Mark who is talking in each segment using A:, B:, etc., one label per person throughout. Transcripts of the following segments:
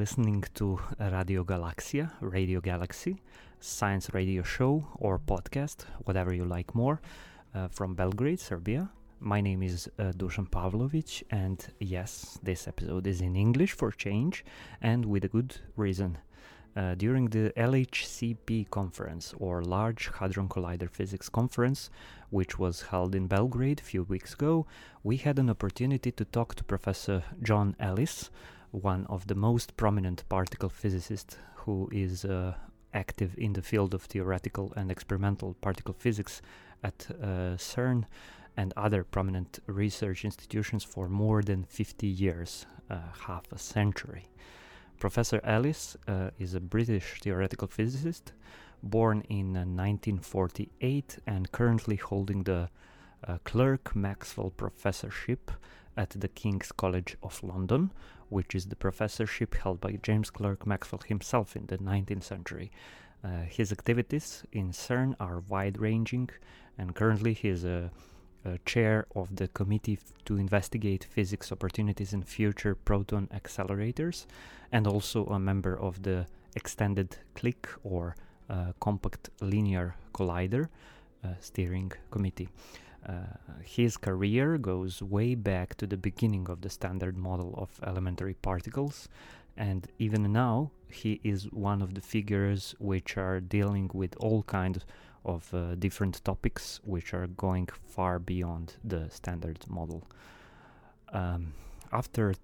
A: Listening to Radio Galaksija, Radio Galaxy, science radio show or podcast, whatever you like more, uh, from Belgrade, Serbia. My name is uh, Dusan Pavlovic, and yes, this episode is in English for change, and with a good reason. Uh, during the LHCP conference, or Large Hadron Collider Physics Conference, which was held in Belgrade a few weeks ago, we had an opportunity to talk to Professor John Ellis, one of the most prominent particle physicists who is uh, active in the field of theoretical and experimental particle physics at uh, CERN and other prominent research institutions for more than 50 years, uh, half a century. Professor Ellis uh, is a British theoretical physicist born in 1948 uh, and currently holding the Clerk Maxwell Professorship at the King's College of London, which is the professorship held by James Clerk Maxwell himself in the 19th century. Uh, his activities in CERN are wide ranging, and currently he is a uh, chair of the Committee to Investigate Physics Opportunities in Future Proton Accelerators, and also a member of the Extended CLIC or uh, Compact Linear Collider uh, Steering Committee. Uh, his career goes way back to the beginning of the standard model of elementary particles, and even now he is one of the figures which are dealing with all kinds of uh, different topics which are going far beyond the standard model. Um, after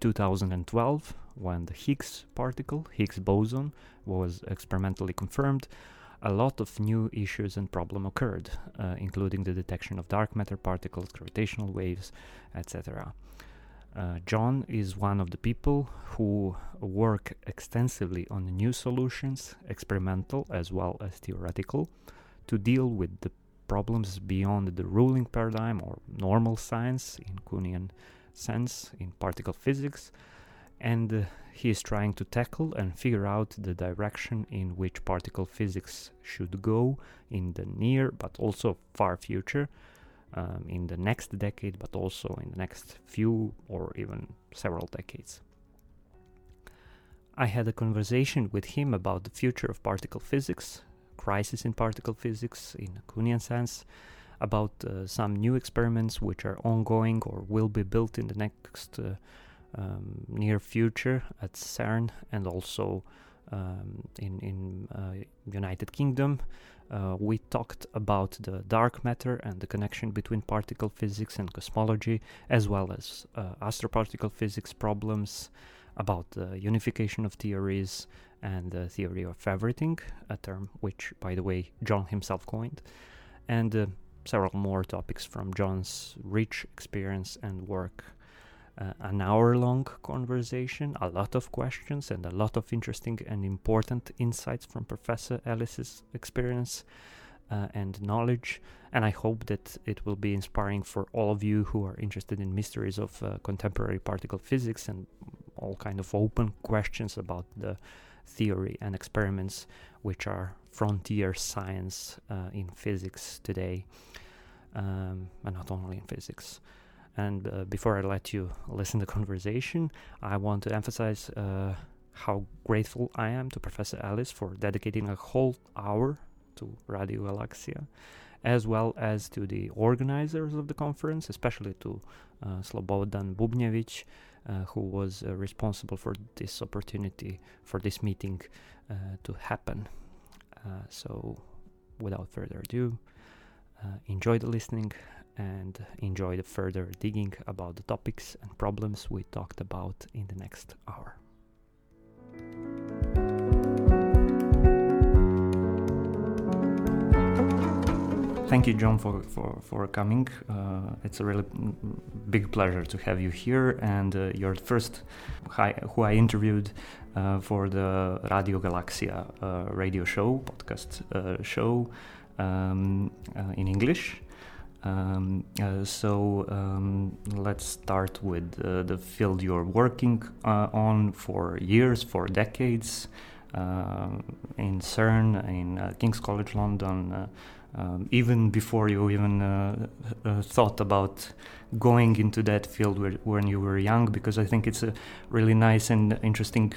A: 2012, when the Higgs particle, Higgs boson, was experimentally confirmed, a lot of new issues and problems occurred, uh, including the detection of dark matter particles, gravitational waves, etc. Uh, John is one of the people who work extensively on new solutions, experimental as well as theoretical, to deal with the problems beyond the ruling paradigm or normal science in Kuhnian sense in particle physics, and uh, he is trying to tackle and figure out the direction in which particle physics should go in the near but also far future um, in the next decade, but also in the next few or even several decades. I had a conversation with him about the future of particle physics, crisis in particle physics in a Kuhnian sense, about uh, some new experiments which are ongoing or will be built in the next uh, um, near future at CERN and also um, in in uh, United Kingdom. Uh, we talked about the dark matter and the connection between particle physics and cosmology, as well as uh, astroparticle physics problems, about the unification of theories and the theory of everything, a term which, by the way, John himself coined, and uh, several more topics from John's rich experience and work uh, an hour long conversation, a lot of questions, and a lot of interesting and important insights from Professor Ellis's experience uh, and knowledge. And I hope that it will be inspiring for all of you who are interested in mysteries of uh, contemporary particle physics and all kind of open questions about the theory and experiments which are frontier science uh, in physics today, um, and not only in physics. And uh, before I let you listen to the conversation, I want to emphasize uh, how grateful I am to Professor Ellis for dedicating a whole hour to Radio Galaksija, as well as to the organizers of the conference, especially to uh, Slobodan Bubnjevic, uh, who was uh, responsible for this opportunity, for this meeting uh, to happen. So, without further ado, enjoy the listening and enjoy the further digging about the topics and problems we talked about in the next hour. Thank you, John, for, for, for coming. Uh, it's a really big pleasure to have you here. And uh, you're the first who I interviewed uh, for the Radio Galaksija uh, radio show, podcast uh, show um, uh, in English. Um, uh, so um, let's start with uh, the field you're working uh, on for years, for decades, uh, in CERN, in uh, King's College London, um, even before you even uh, uh, thought about going into that field when you were young, because I think it's a really nice and interesting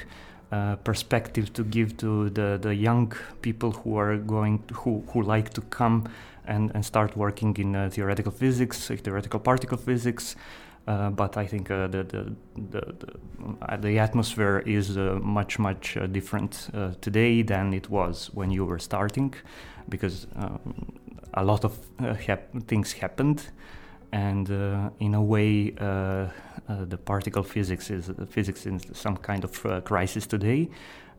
A: uh, perspective to give to the, the young people who are going to, who who like to come and, and start working in uh, theoretical physics, theoretical particle physics. Uh, but I think uh, the, the, the, the, the atmosphere is uh, much, much uh, different uh, today than it was when you were starting because a lot of hap- things happened. And in a way, the particle physics is physics in some kind of crisis today,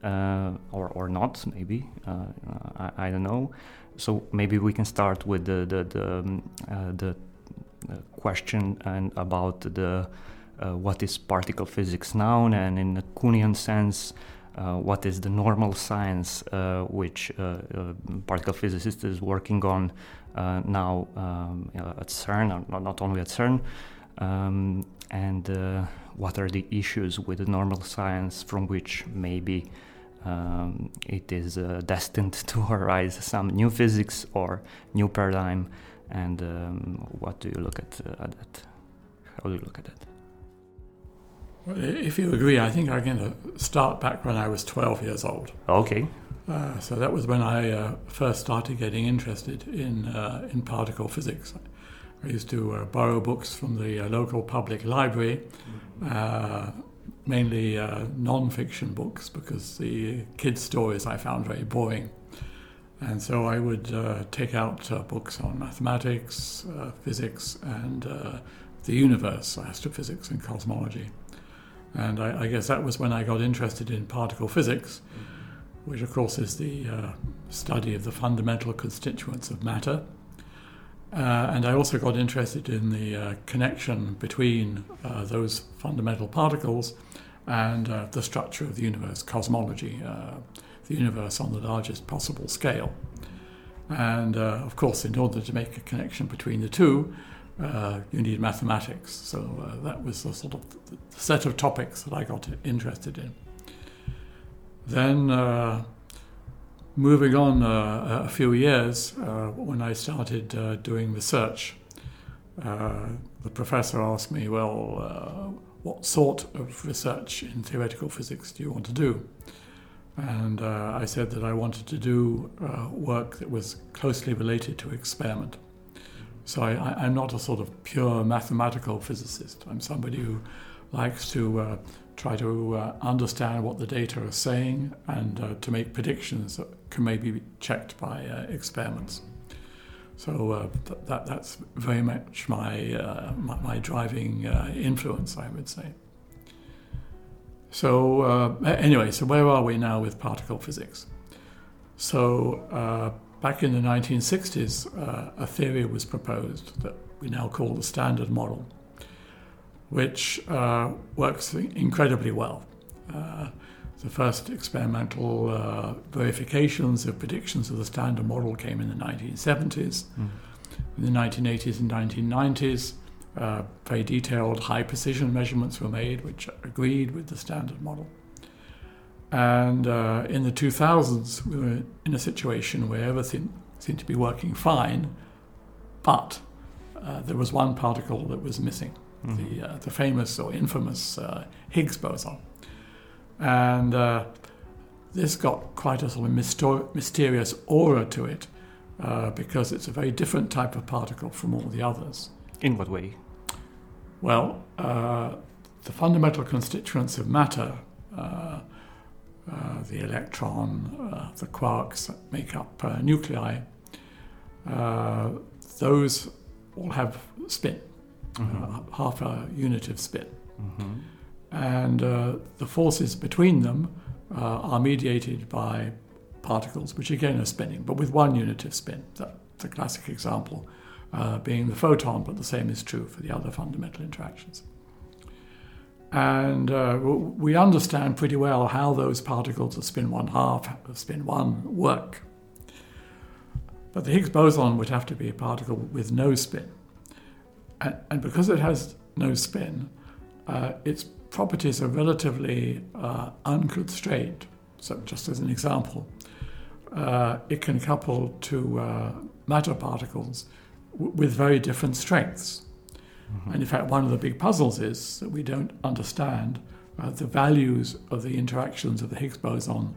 A: or or not, maybe I, I, don't know. So maybe we can start with the the the, um, the uh, question and about the uh, what is particle physics now, and in a Kuhnian sense, uh, what is the normal science uh, which uh, uh, particle physicist is working on now um, at CERN, not only at CERN, um, and what are the issues with the normal science from which maybe um, it is destined to arise some new physics or new paradigm and um, what do you look at, uh, at that? How do you look at that?
B: Well, if you agree, I think I'm going to start back when I was 12 years old.
A: Okay.
B: Uh, so that was when I uh, first started getting interested in uh, in particle physics. I used to uh, borrow books from the uh, local public library, mm-hmm. Mainly non-fiction books, because the kids' stories I found very boring. And so I would uh, take out uh, books on mathematics, uh, physics, and uh, the universe, astrophysics, and cosmology. And I, I, guess that was when I got interested in particle physics, which, of course, is the uh, study of the fundamental constituents of matter. Uh, and I also got interested in the connection between those fundamental particles and the structure of the universe, cosmology the universe on the largest possible scale. And uh, of course, in order to make a connection between the two, uh, you need mathematics. So uh, that was the sort of the set of topics that I got interested in. Then, uh, moving on uh, a few years, uh, when I started doing research, the professor asked me, Well, what sort of research in theoretical physics do you want to do? And uh, I said that I wanted to do uh, work that was closely related to experiment. So I, am not a sort of pure mathematical physicist. I'm somebody who likes to uh, try to uh, understand what the data are saying and uh, to make predictions that can maybe be checked by uh, experiments. So th- that, that's very much my, my, my, driving influence, I would say. So, uh, anyway, so where are we now with particle physics? So, uh, back in the 1960s, uh, a theory was proposed that we now call the Standard Model, which uh, works incredibly well. Uh, the first experimental uh, verifications of predictions of the Standard Model came in the 1970s. Mm. In the 1980s and 1990s, uh, very detailed high precision measurements were made, which agreed with the standard model. And uh, in the 2000s, we were in a situation where everything seemed to be working fine, but uh, there was one particle that was missing mm-hmm. the, uh, the famous or infamous uh, Higgs boson. And uh, this got quite a sort of mysterious aura to it because it's a very different type of particle from all the others.
A: In what way?
B: Well, uh, the fundamental constituents of matter, uh, uh, the electron, uh, the quarks that make up uh, nuclei, uh, those all have spin, mm-hmm. half a unit of spin. Mm-hmm. And the forces between them are mediated by particles, which again are spinning, but with one unit of spin. That's a classic example uh, being the photon, but the same is true for the other fundamental interactions. And uh, we understand pretty well how those particles of spin one half, of spin one work. But the Higgs boson would have to be a particle with no spin. And, and because it has no spin, uh, its properties are relatively uh, unconstrained. So, just as an example, uh, it can couple to uh, matter particles w- with very different strengths. Mm-hmm. And in fact, one of the big puzzles is that we don't understand uh, the values of the interactions of the Higgs boson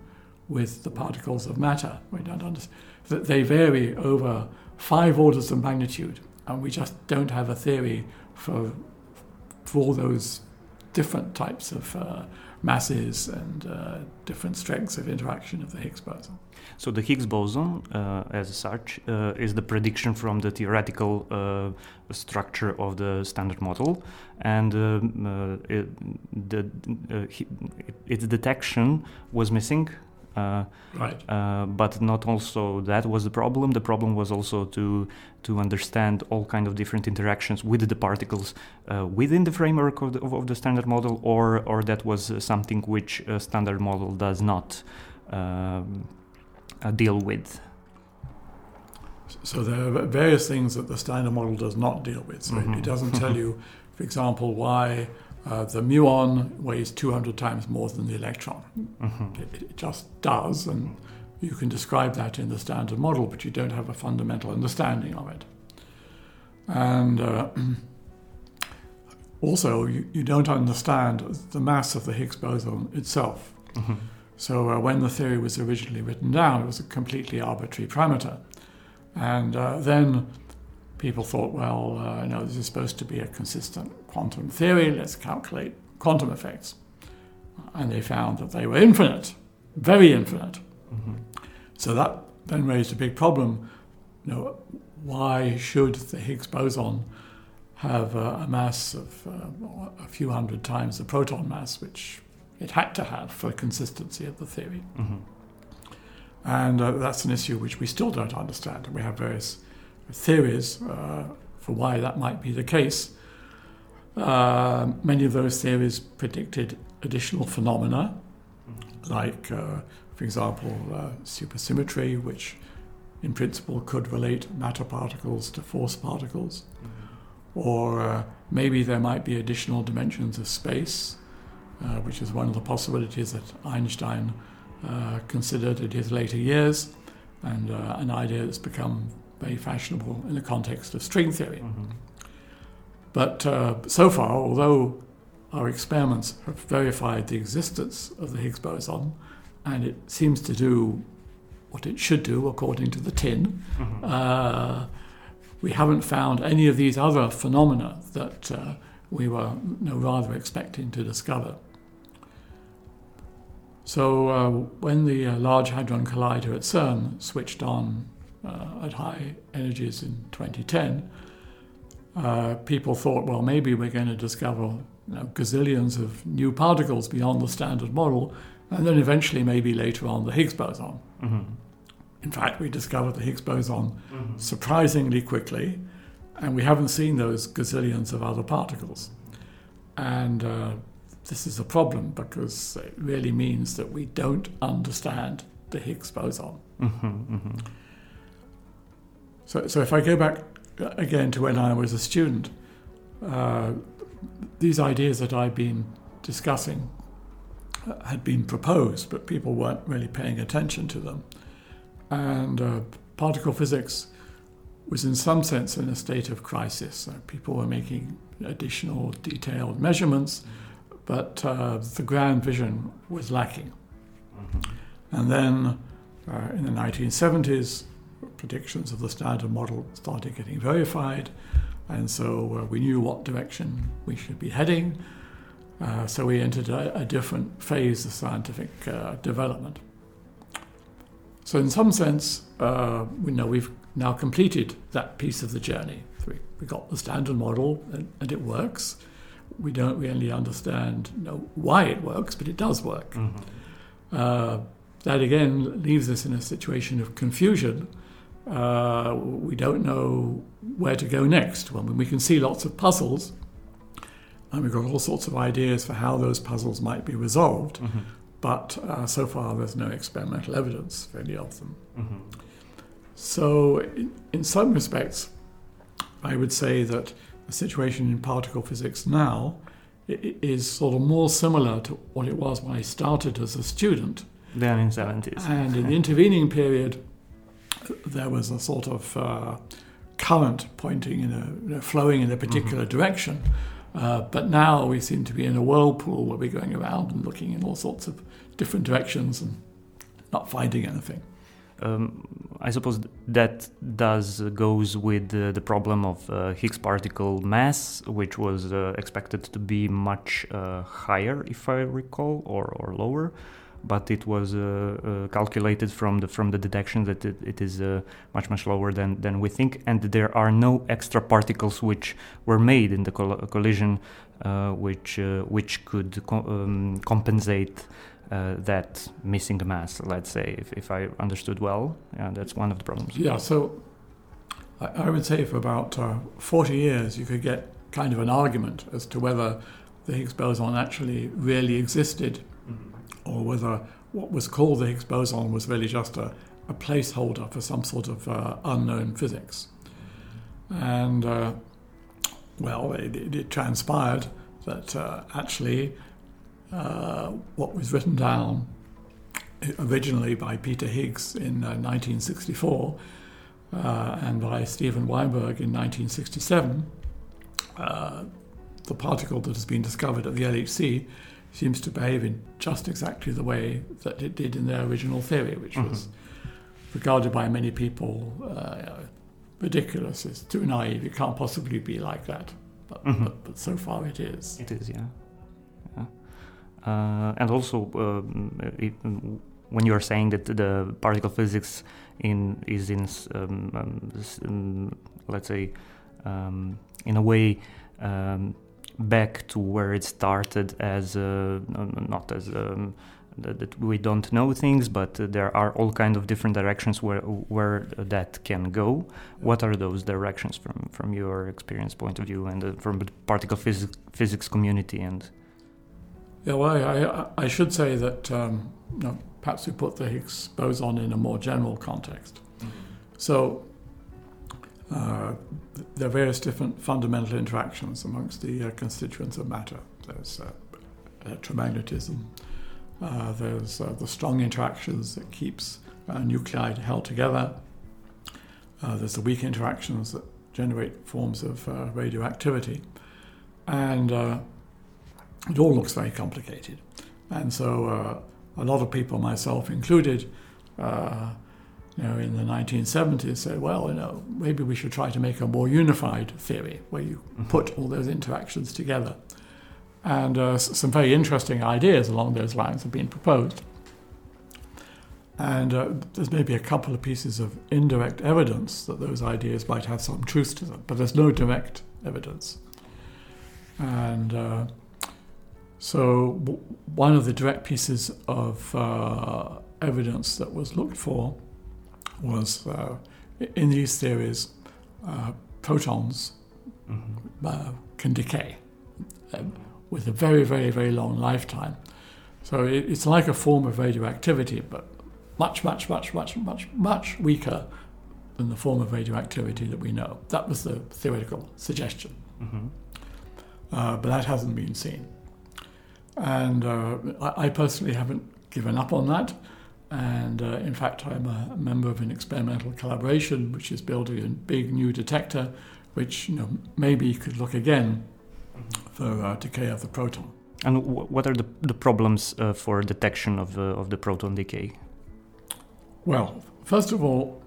B: with the particles of matter. We don't understand that they vary over five orders of magnitude, and we just don't have a theory for for all those different types of uh, masses and uh, different strengths of interaction of the Higgs boson.
A: So the Higgs boson, uh, as such, uh, is the prediction from the theoretical uh, structure of the Standard Model, and um, uh, it, the, its detection was missing
B: right.
A: Uh, but not also that was the problem. The problem was also to to understand all kind of different interactions with the particles uh, within the framework of the, of the, standard model, or or that was something which a standard model does not um, deal with.
B: So there are various things that the standard model does not deal with. So mm-hmm. it doesn't tell you, for example, why uh, the muon weighs 200 times more than the electron. Mm-hmm. It, it, just does, and you can describe that in the standard model, but you don't have a fundamental understanding of it. And uh, also, you, you, don't understand the mass of the Higgs boson itself. Mm-hmm. So, uh, when the theory was originally written down, it was a completely arbitrary parameter. And uh, then people thought, well, uh, no, this is supposed to be a consistent quantum theory, let's calculate quantum effects. And they found that they were infinite, very infinite. Mm-hmm. So that then raised a big problem. You know, why should the Higgs boson have uh, a mass of uh, a few hundred times the proton mass, which it had to have for consistency of the theory? Mm-hmm. And uh, that's an issue which we still don't understand. And we have various theories uh, for why that might be the case. Uh, many of those theories predicted additional phenomena, like, uh, for example, uh, supersymmetry, which in principle could relate matter particles to force particles. Mm-hmm. Or uh, maybe there might be additional dimensions of space, uh, which is one of the possibilities that Einstein considered in his later years, and an idea that's become very fashionable in the context of string theory. Mm-hmm. But uh, so far, although our experiments have verified the existence of the Higgs boson, and it seems to do what it should do according to the tin, mm-hmm. uh, we haven't found any of these other phenomena that uh, we were you know, rather expecting to discover. So, uh, when the uh, Large Hadron Collider at CERN switched on uh, at high energies in 2010, uh, people thought, well, maybe we're going to discover you know, gazillions of new particles beyond the standard model, and then eventually, maybe later on, the Higgs boson. Mm-hmm. In fact, we discovered the Higgs boson mm-hmm. surprisingly quickly, and we haven't seen those gazillions of other particles. And uh, this is a problem because it really means that we don't understand the Higgs boson. Mm-hmm, mm-hmm. So, so if I go back again to when I was a student, uh, these ideas that I've been discussing uh, had been proposed, but people weren't really paying attention to them. And uh, particle physics was, in some sense, in a state of crisis. people were making additional detailed measurements, but uh, the grand vision was lacking. Mm-hmm. And then uh, in the 1970s, predictions of the standard model started getting verified, and so uh, we knew what direction we should be heading. Uh, so we entered a, a, different phase of scientific uh, development. So, in some sense, uh, we know we've now completed that piece of the journey. We, we got the standard model, and, and, it works. We don't really understand you know, why it works, but it does work. Mm-hmm. Uh, that again leaves us in a situation of confusion uh, we don't know where to go next. Well, we can see lots of puzzles, and we've got all sorts of ideas for how those puzzles might be resolved, mm-hmm. but uh, so far there's no experimental evidence for any of them. Mm-hmm. So, in, in some respects, I would say that the situation in particle physics now is sort of more similar to what it was when I started as a student
A: Then in 70s.
B: And in the intervening period, there was a sort of uh, current pointing in a, you know, flowing in a particular mm-hmm. direction. Uh, but now we seem to be in a whirlpool where we're going around and looking in all sorts of different directions and not finding anything.
A: Um, I suppose that does goes with uh, the problem of uh, Higgs particle mass, which was uh, expected to be much uh, higher, if I recall, or, or lower, but it was uh, calculated from the from the detection that it, it is much much lower than than we think, and there are no extra particles which were made in the coll- collision, which which could co- um, compensate uh, that missing mass, let's say, if, if I understood well. Yeah, that's one of the problems.
B: Yeah, so I, I would say for about uh, 40 years you could get kind of an argument as to whether the Higgs boson actually really existed mm-hmm. Or whether what was called the Higgs boson was really just a, a placeholder for some sort of uh, unknown physics. And, uh, well, it, it, transpired that uh, actually uh, what was written down originally by Peter Higgs in uh, 1964 uh, and by Steven Weinberg in 1967, uh, the particle that has been discovered at the LHC seems to behave in just exactly the way that it did in their original theory, which mm-hmm. was regarded by many people uh, ridiculous. It's too naive. It can't possibly be like that. But, mm-hmm. but, but so far it is.
A: It is, yeah. Uh, and also, um, it, when you are saying that the particle physics in is in um, um, um let's say um, in a way um, back to where it started as uh, not as that we don't know things, but there are all kind of different directions where where that can go. What are those directions from from your experience point of view and uh, from the particle phys- physics community and
B: yeah, well, I, I should say that um, you know, perhaps we put the Higgs boson in a more general context. Mm-hmm. So uh, there are various different fundamental interactions amongst the uh, constituents of matter. There's uh, electromagnetism. Uh, there's uh, the strong interactions that keeps nuclei held together. There's the weak interactions that generate forms of radioactivity, and it all looks very complicated. And so a lot of people, myself included, you know, in the 1970s said, well, you know, maybe we should try to make a more unified theory where you mm-hmm. put all those interactions together. And uh, some very interesting ideas along those lines have been proposed. And uh, there's maybe a couple of pieces of indirect evidence that those ideas might have some truth to them, but there's no direct evidence. And uh, so, one of the direct pieces of uh, evidence that was looked for was uh, in these theories, uh, protons mm-hmm. Uh, can decay um, with a very, very, very long lifetime. So, it, it's like a form of radioactivity, but much, much, much, much, much, much weaker than the form of radioactivity that we know. That was the theoretical suggestion. Mm-hmm. Uh, but that hasn't been seen. And uh, I, I, personally haven't given up on that. And uh, in fact, I'm a member of an experimental collaboration which is building a big new detector, which you know, maybe could look again for uh, decay of the proton.
A: And w- what are the, the problems uh, for detection of, of the proton decay?
B: Well, first of all,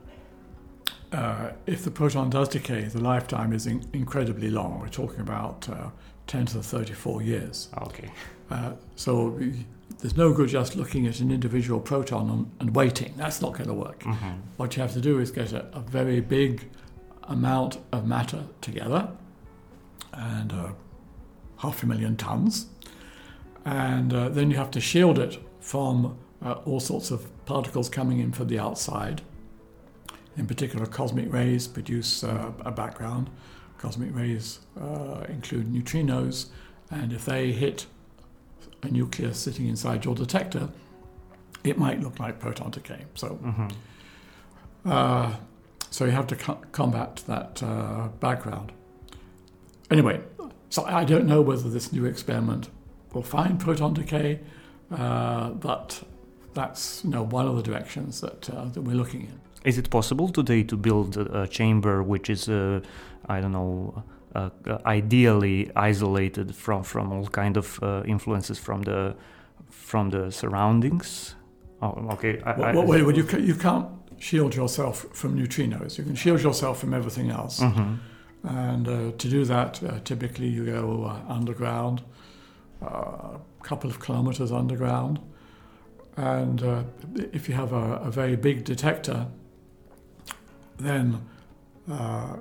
B: uh, if the proton does decay, the lifetime is in- incredibly long. We're talking about uh, 10 to the 34 years.
A: Okay.
B: Uh, so there's no good just looking at an individual proton and, and waiting. That's not going to work. Mm-hmm. What you have to do is get a, a very big amount of matter together, and uh, half a million tons, and uh, then you have to shield it from uh, all sorts of particles coming in from the outside. In particular, cosmic rays produce uh, a background. Cosmic rays uh, include neutrinos, and if they hit a nucleus sitting inside your detector, it might look like proton decay. So, mm-hmm. uh, so you have to co- combat that uh, background. Anyway, so I don't know whether this new experiment will find proton decay, uh, but that's you know one of the directions that uh, that we're looking in.
A: Is it possible today to build a, chamber which is, uh, I don't know, uh, uh, ideally isolated from, from all kind of uh, influences from the from the surroundings? Oh, okay.
B: I, well, I, well, well, you, you can't shield yourself from neutrinos. You can shield yourself from everything else. Mm-hmm. And uh, to do that, uh, typically you go uh, underground, a couple of kilometers underground. And if you have a, a very big detector, then uh,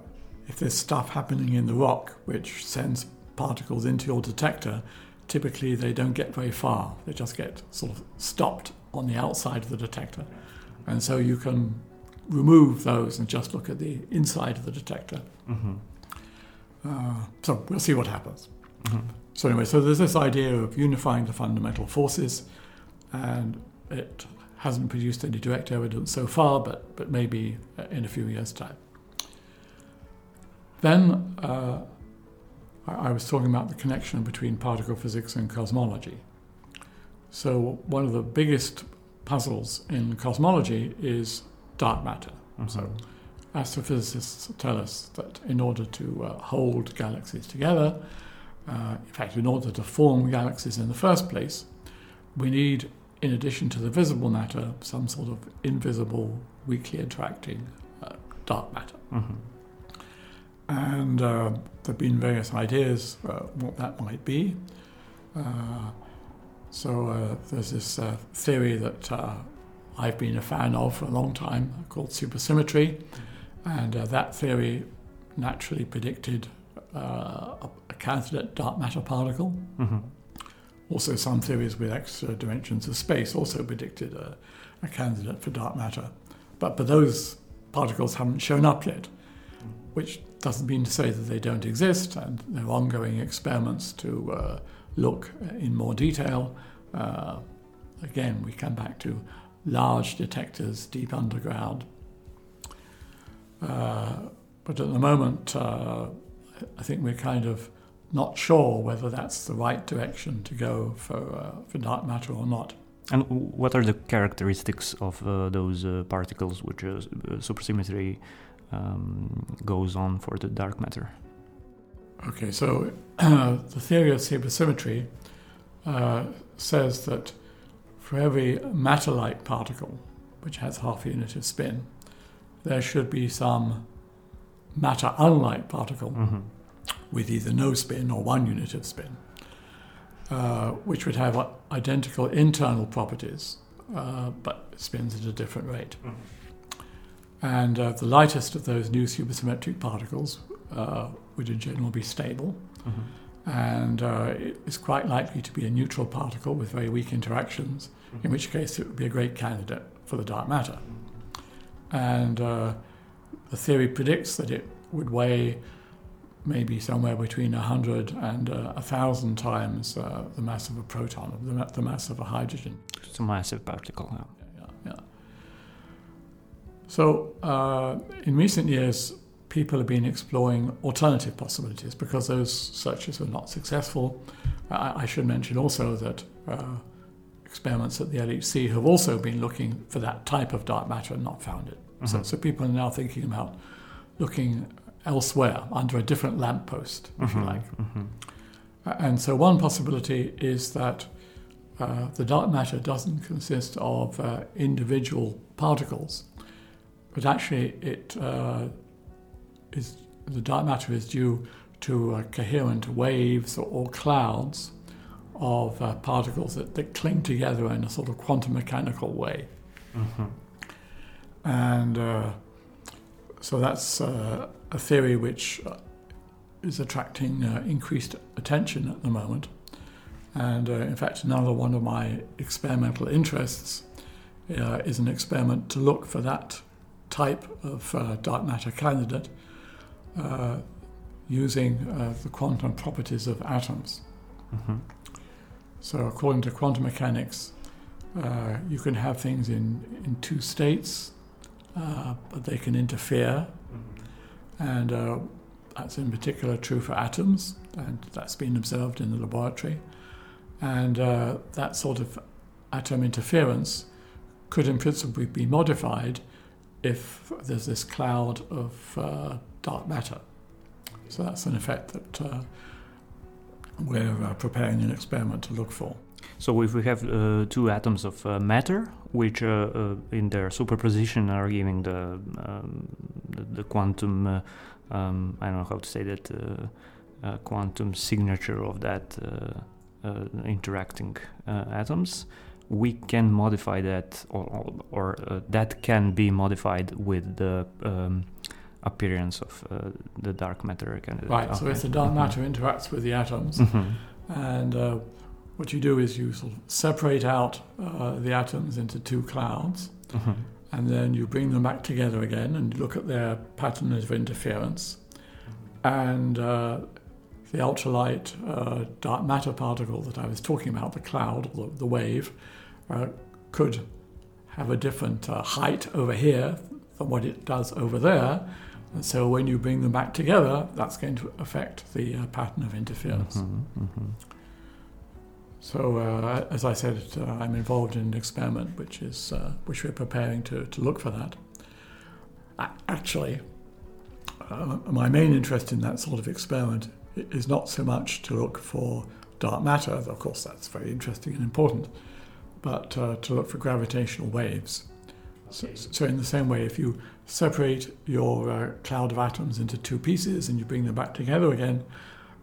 B: if there's stuff happening in the rock which sends particles into your detector, typically they don't get very far. They just get sort of stopped on the outside of the detector. And so you can remove those and just look at the inside of the detector. Mm-hmm. Uh, so we'll see what happens. Mm-hmm. So, anyway, so there's this idea of unifying the fundamental forces, and it hasn't produced any direct evidence so far, but, but maybe in a few years' time. Then uh, I was talking about the connection between particle physics and cosmology. So, one of the biggest puzzles in cosmology is dark matter. Mm-hmm. So, astrophysicists tell us that in order to uh, hold galaxies together, uh, in fact, in order to form galaxies in the first place, we need in addition to the visible matter, some sort of invisible, weakly interacting uh, dark matter. Mm-hmm. And uh, there have been various ideas uh, what that might be. Uh, so uh, there's this uh, theory that I've been a fan of for a long time called supersymmetry. And that theory naturally predicted a, a, candidate dark matter particle. Mm-hmm also, some theories with extra dimensions of space also predicted a, a candidate for dark matter. But, but those particles haven't shown up yet, which doesn't mean to say that they don't exist, and there are ongoing experiments to uh, look in more detail. Uh, again, we come back to large detectors deep underground. Uh, but at the moment, uh, I think we're kind of not sure whether that's the right direction to go for, uh, for dark matter or not.
A: And what are the characteristics of uh, those particles which supersymmetry um, goes on for the dark matter?
B: Okay, so the theory of supersymmetry uh, says that for every matter like particle, which has half a unit of spin, there should be some matter unlike particle. Mm-hmm with either no spin or one unit of spin, uh, which would have identical internal properties, uh, but spins at a different rate. Mm-hmm. And uh, the lightest of those new supersymmetric particles uh, would in general be stable. Mm-hmm. And uh, it's quite likely to be a neutral particle with very weak interactions, mm-hmm. in which case it would be a great candidate for the dark matter. And uh, the theory predicts that it would weigh maybe somewhere between 100 and uh, 1,000 times uh, the mass of a proton, the, the mass of a hydrogen.
A: It's a massive particle. Yeah.
B: Yeah, yeah. So, uh, in recent years, people have been exploring alternative possibilities because those searches were not successful. I, I should mention also that uh, experiments at the LHC have also been looking for that type of dark matter and not found it. Mm-hmm. So, so people are now thinking about looking elsewhere under a different lamppost, if mm-hmm, you like. Mm-hmm. And so, one possibility is that uh, the dark matter doesn't consist of uh, individual particles, but actually, it uh, is the dark matter is due to coherent waves or, or, clouds of uh, particles that, that, cling together in a sort of quantum mechanical way. Mm-hmm. And uh, so that's uh, a theory which uh, is attracting uh, increased attention at the moment. And uh, in fact, another one of my experimental interests uh, is an experiment to look for that type of uh, dark matter candidate uh, using the quantum properties of atoms. Mm-hmm. So, according to quantum mechanics, you can have things in, in two states, but they can interfere and uh, that's in particular true for atoms, and that's been observed in the laboratory. And uh, that sort of atom interference could in principle be modified if there's this cloud of uh, dark matter. So that's an effect that uh, we're uh, preparing an experiment to look for.
A: So if we have uh, two atoms of uh, matter, which uh, in their superposition are giving the um, the, the, quantum, um, I don't know how to say that, quantum signature of that interacting atoms, we can modify that, or, or, or that can be modified with the um, appearance of the dark matter.
B: Kind of right. So if the dark mm-hmm. matter mm-hmm. interacts with the atoms, mm-hmm. and what you do is you sort of separate out uh, the atoms into two clouds, mm-hmm. and then you bring them back together again and look at their pattern of interference. And uh, the ultralight uh, dark matter particle that I was talking about, the cloud, the, the wave, uh, could have a different uh, height over here than what it does over there. And so when you bring them back together, that's going to affect the uh, pattern of interference. Mm-hmm, mm-hmm. So, uh, as I said, uh, I'm involved in an experiment which is uh, which we're preparing to, to look for that. Actually, uh, my main interest in that sort of experiment is not so much to look for dark matter, of course that's very interesting and important, but uh, to look for gravitational waves. So, so, in the same way, if you separate your uh, cloud of atoms into two pieces and you bring them back together again,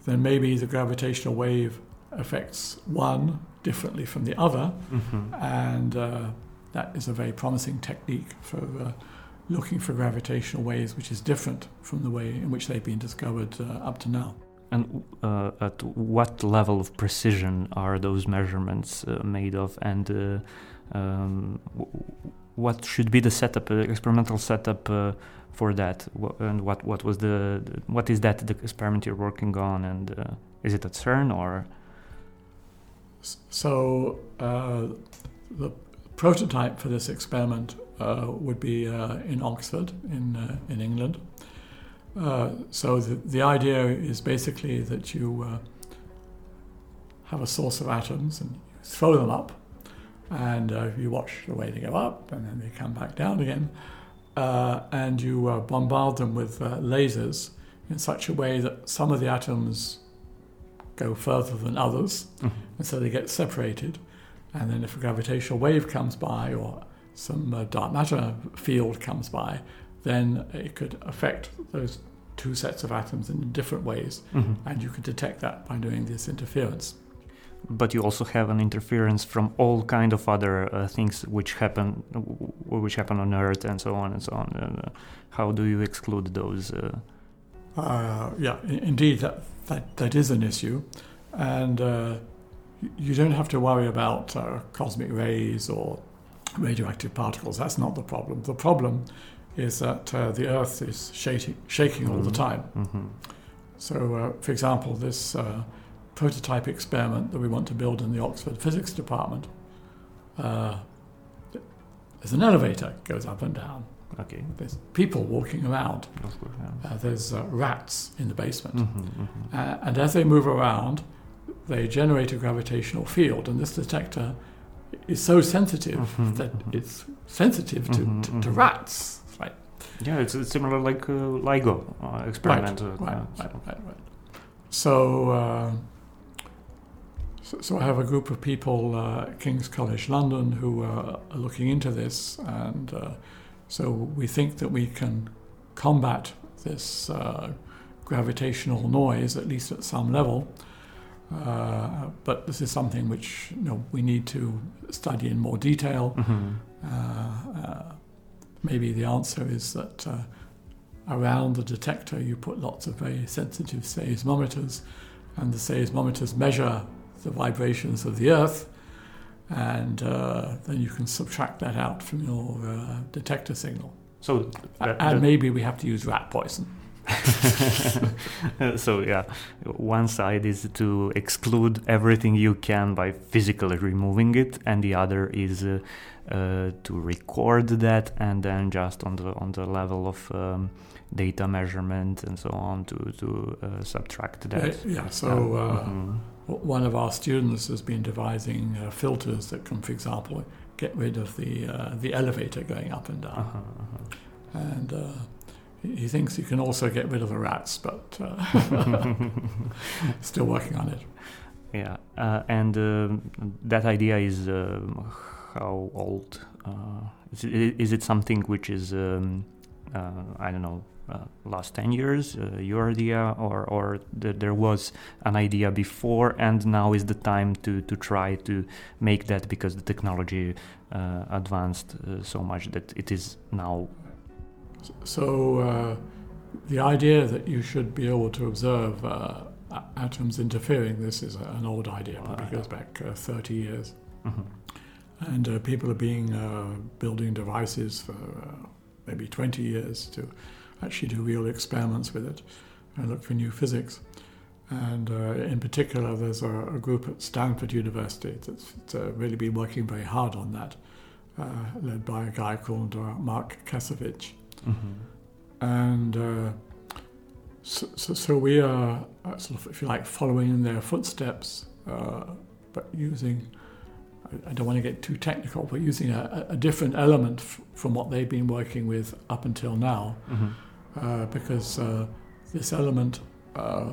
B: then maybe the gravitational wave affects one differently from the other, mm-hmm. and uh, that is a very promising technique for uh, looking for gravitational waves, which is different from the way in which they've been discovered uh, up to now.
A: And uh, at what level of precision are those measurements uh, made of, and uh, um, what should be the setup, experimental setup? for that and what what was the what is that the experiment you're working on and uh, is it at CERN or
B: so uh, the prototype for this experiment uh, would be uh, in Oxford, in uh, in England. Uh, so the, the idea is basically that you uh, have a source of atoms and you throw them up, and you watch the way they go up, and then they come back down again, and you bombard them with lasers in such a way that some of the atoms go further than others, mm-hmm. and so they get separated. And then if a gravitational wave comes by or some uh, dark matter field comes by, then it could affect those two sets of atoms in different ways, mm-hmm. and you could detect that by doing this interference.
A: But you also have an interference from all kind of other uh, things which happen, which happen on Earth, and so on and so on. Uh, how do you exclude those? Uh?
B: Uh, yeah, indeed, that, that, that is an issue. And uh, you don't have to worry about uh, cosmic rays or radioactive particles. That's not the problem. The problem is that uh, the Earth is shaking, shaking all the mm-hmm. time. Mm-hmm. So, uh, for example, this uh, prototype experiment that we want to build in the Oxford Physics Department, there's an elevator that goes up and down
A: Okay.
B: There's people walking around. Of course, yeah. uh, there's uh, rats in the basement. Mm-hmm, mm-hmm. Uh, and as they move around, they generate a gravitational field. And this detector is so sensitive mm-hmm, that mm-hmm. it's sensitive to, to, to, rats.
A: Yeah, it's, it's similar like uh, LIGO uh, experiment.
B: Right, right, right, right, right, So, uh, so, so, I have a group of people, uh, King's College London, who are looking into this and uh, so we think that we can combat this uh, gravitational noise, at least at some level. Uh, but this is something which you know, we need to study in more detail. Mm-hmm. Uh, uh maybe the answer is that uh, around the detector you put lots of very sensitive seismometers, and the seismometers measure the vibrations of the Earth and uh, then you can subtract that out from your uh, detector signal.
A: So,
B: and maybe we have to use rat poison.
A: so yeah, one side is to exclude everything you can by physically removing it, and the other is uh, uh, to record that, and then just on the on the level of um, data measurement and so on to to uh, subtract that.
B: Yeah. So. Uh, mm-hmm one of our students has been devising uh, filters that can, for example, get rid of the uh, the elevator going up and down.
A: Uh-huh, uh-huh.
B: And he thinks you can also get rid of the rats, but uh, still working on it.
A: Yeah, uh, and um that idea is um, how old? Uh, is, it, is it something which is um, uh, I don't know, uh, last ten years, uh, your idea, or or th- there was an idea before, and now is the time to to try to make that because the technology uh, advanced uh, so much that it is now.
B: So uh, the idea that you should be able to observe uh, atoms interfering, this is an old idea, probably goes back uh, 30 years.
A: Mhm.
B: And uh, people are being uh, building devices for uh, maybe 20 years to actually do real experiments with it and look for new physics. And uh, in particular, there's a, a group at Stanford University that's, that's uh, really been working very hard on that, uh, led by a guy called uh, Mark Kasevich.
A: Mhm.
B: And uh, so, so, so we are, uh, sort of, if you like, following in their footsteps, uh, but using, I, I don't want to get too technical, but using a, a different element f- from what they've been working with up until now,
A: Mhm.
B: uh, because uh, this element uh,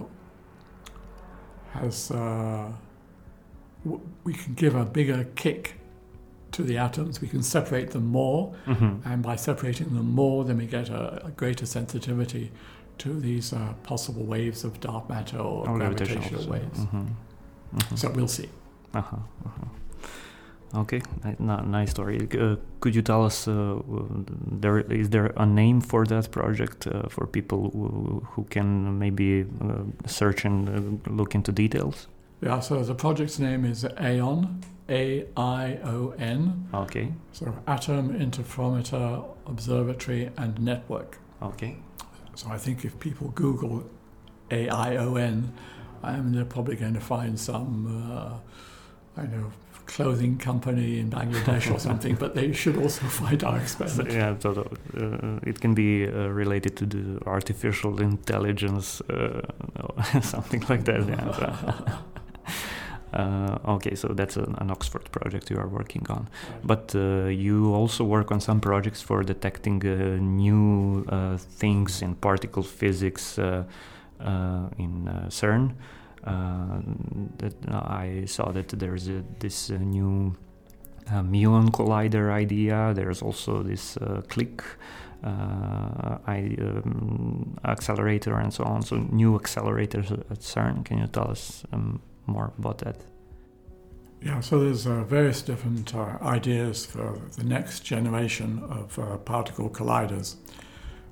B: has, uh, w- we can give a bigger kick to the atoms, we can separate them more,
A: Mhm.
B: and by separating them more, then we get a, a greater sensitivity to these uh, possible waves of dark matter or
A: Or
B: gravitational
A: gravitational
B: waves.
A: Mhm. Mhm.
B: So we'll see.
A: Uh-huh, uh-huh. Okay, ni- ni- nice story. Uh, could you tell us, uh, there is there a name for that project uh, for people who, who can maybe uh, search and uh, look into details?
B: Yeah, so the project's name is AION, A I O N,
A: Okay,
B: so Atom Interferometer Observatory and Network.
A: okay.
B: So I think if people Google A I O N, um, they're probably going to find some, uh, I know, clothing company in Bangladesh or something, but they should also find our
A: So,
B: experiment.
A: yeah, so uh, it can be uh, related to the artificial intelligence, uh, something like that. Yeah. so- Uh, okay, so that's an, an Oxford project you are working on. But uh, you also work on some projects for detecting uh, new uh, things in particle physics uh, uh, in CERN. That I saw that there's a, this new muon collider idea. There's also this CLIC uh, I, um, accelerator and so on. So new accelerators at CERN. Can you tell us um, more about that?
B: Yeah, so there's uh, various different uh, ideas for the next generation of uh, particle colliders.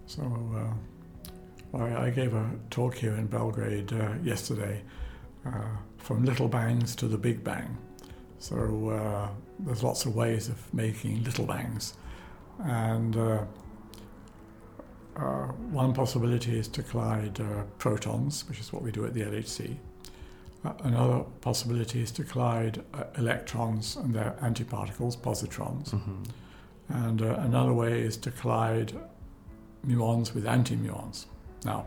B: So uh, I, I gave a talk here in Belgrade uh, yesterday, uh, from little bangs to the big bang. So there's lots of ways of making little bangs, and one possibility is to collide protons, which is what we do at the LHC. Another possibility is to collide uh, electrons and their antiparticles, positrons.
A: Mhm.
B: And uh, another way is to collide muons with antimuons. Now,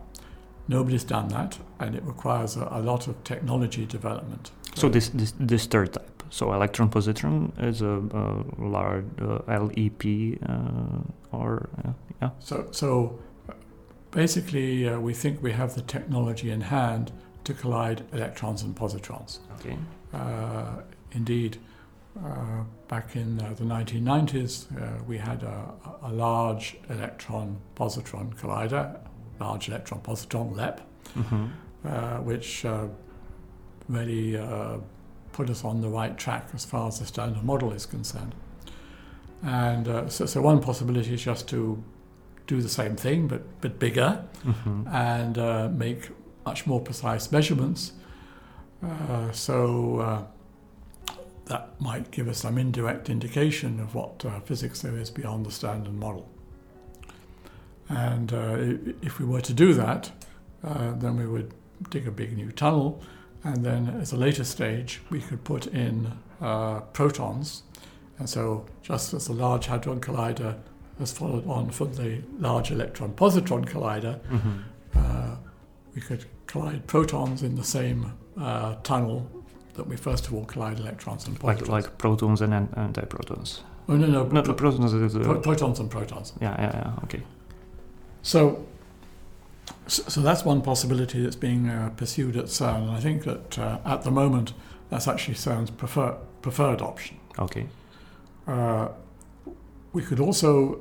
B: nobody's done that, and it requires a, a lot of technology development.
A: So this, this this third type, so electron positron is a, a large uh, LEP uh, or uh, yeah.
B: So, so basically, uh, we think we have the technology in hand to collide electrons and positrons.
A: Okay.
B: Uh, indeed, uh, back in uh, the 1990s, uh, we had a, a large electron positron collider, large electron positron LEP,
A: Mm-hmm.
B: uh, which uh, really uh, put us on the right track as far as the standard model is concerned. And uh, so, so one possibility is just to do the same thing but, but bigger
A: Mm-hmm.
B: and uh, make much more precise measurements. Uh, so uh, that might give us some indirect indication of what uh, physics there is beyond the standard model. And uh, if we were to do that, uh, then we would dig a big new tunnel, and then as a later stage, we could put in uh, protons. And so, just as the Large Hadron Collider has followed on from the Large Electron Positron Collider,
A: Mm-hmm.
B: We could collide protons in the same uh, tunnel that we first of all collide electrons and
A: Like
B: positrons.
A: like protons and antiprotons.
B: Oh no, no,
A: No,
B: pro-
A: the protons. is, uh,
B: pro- protons and protons.
A: yeah, yeah, yeah. Okay.
B: So, so so that's one possibility that's being uh, pursued at CERN. And I think that uh, at the moment, that's actually CERN's prefer- preferred option.
A: Okay.
B: Uh, we could also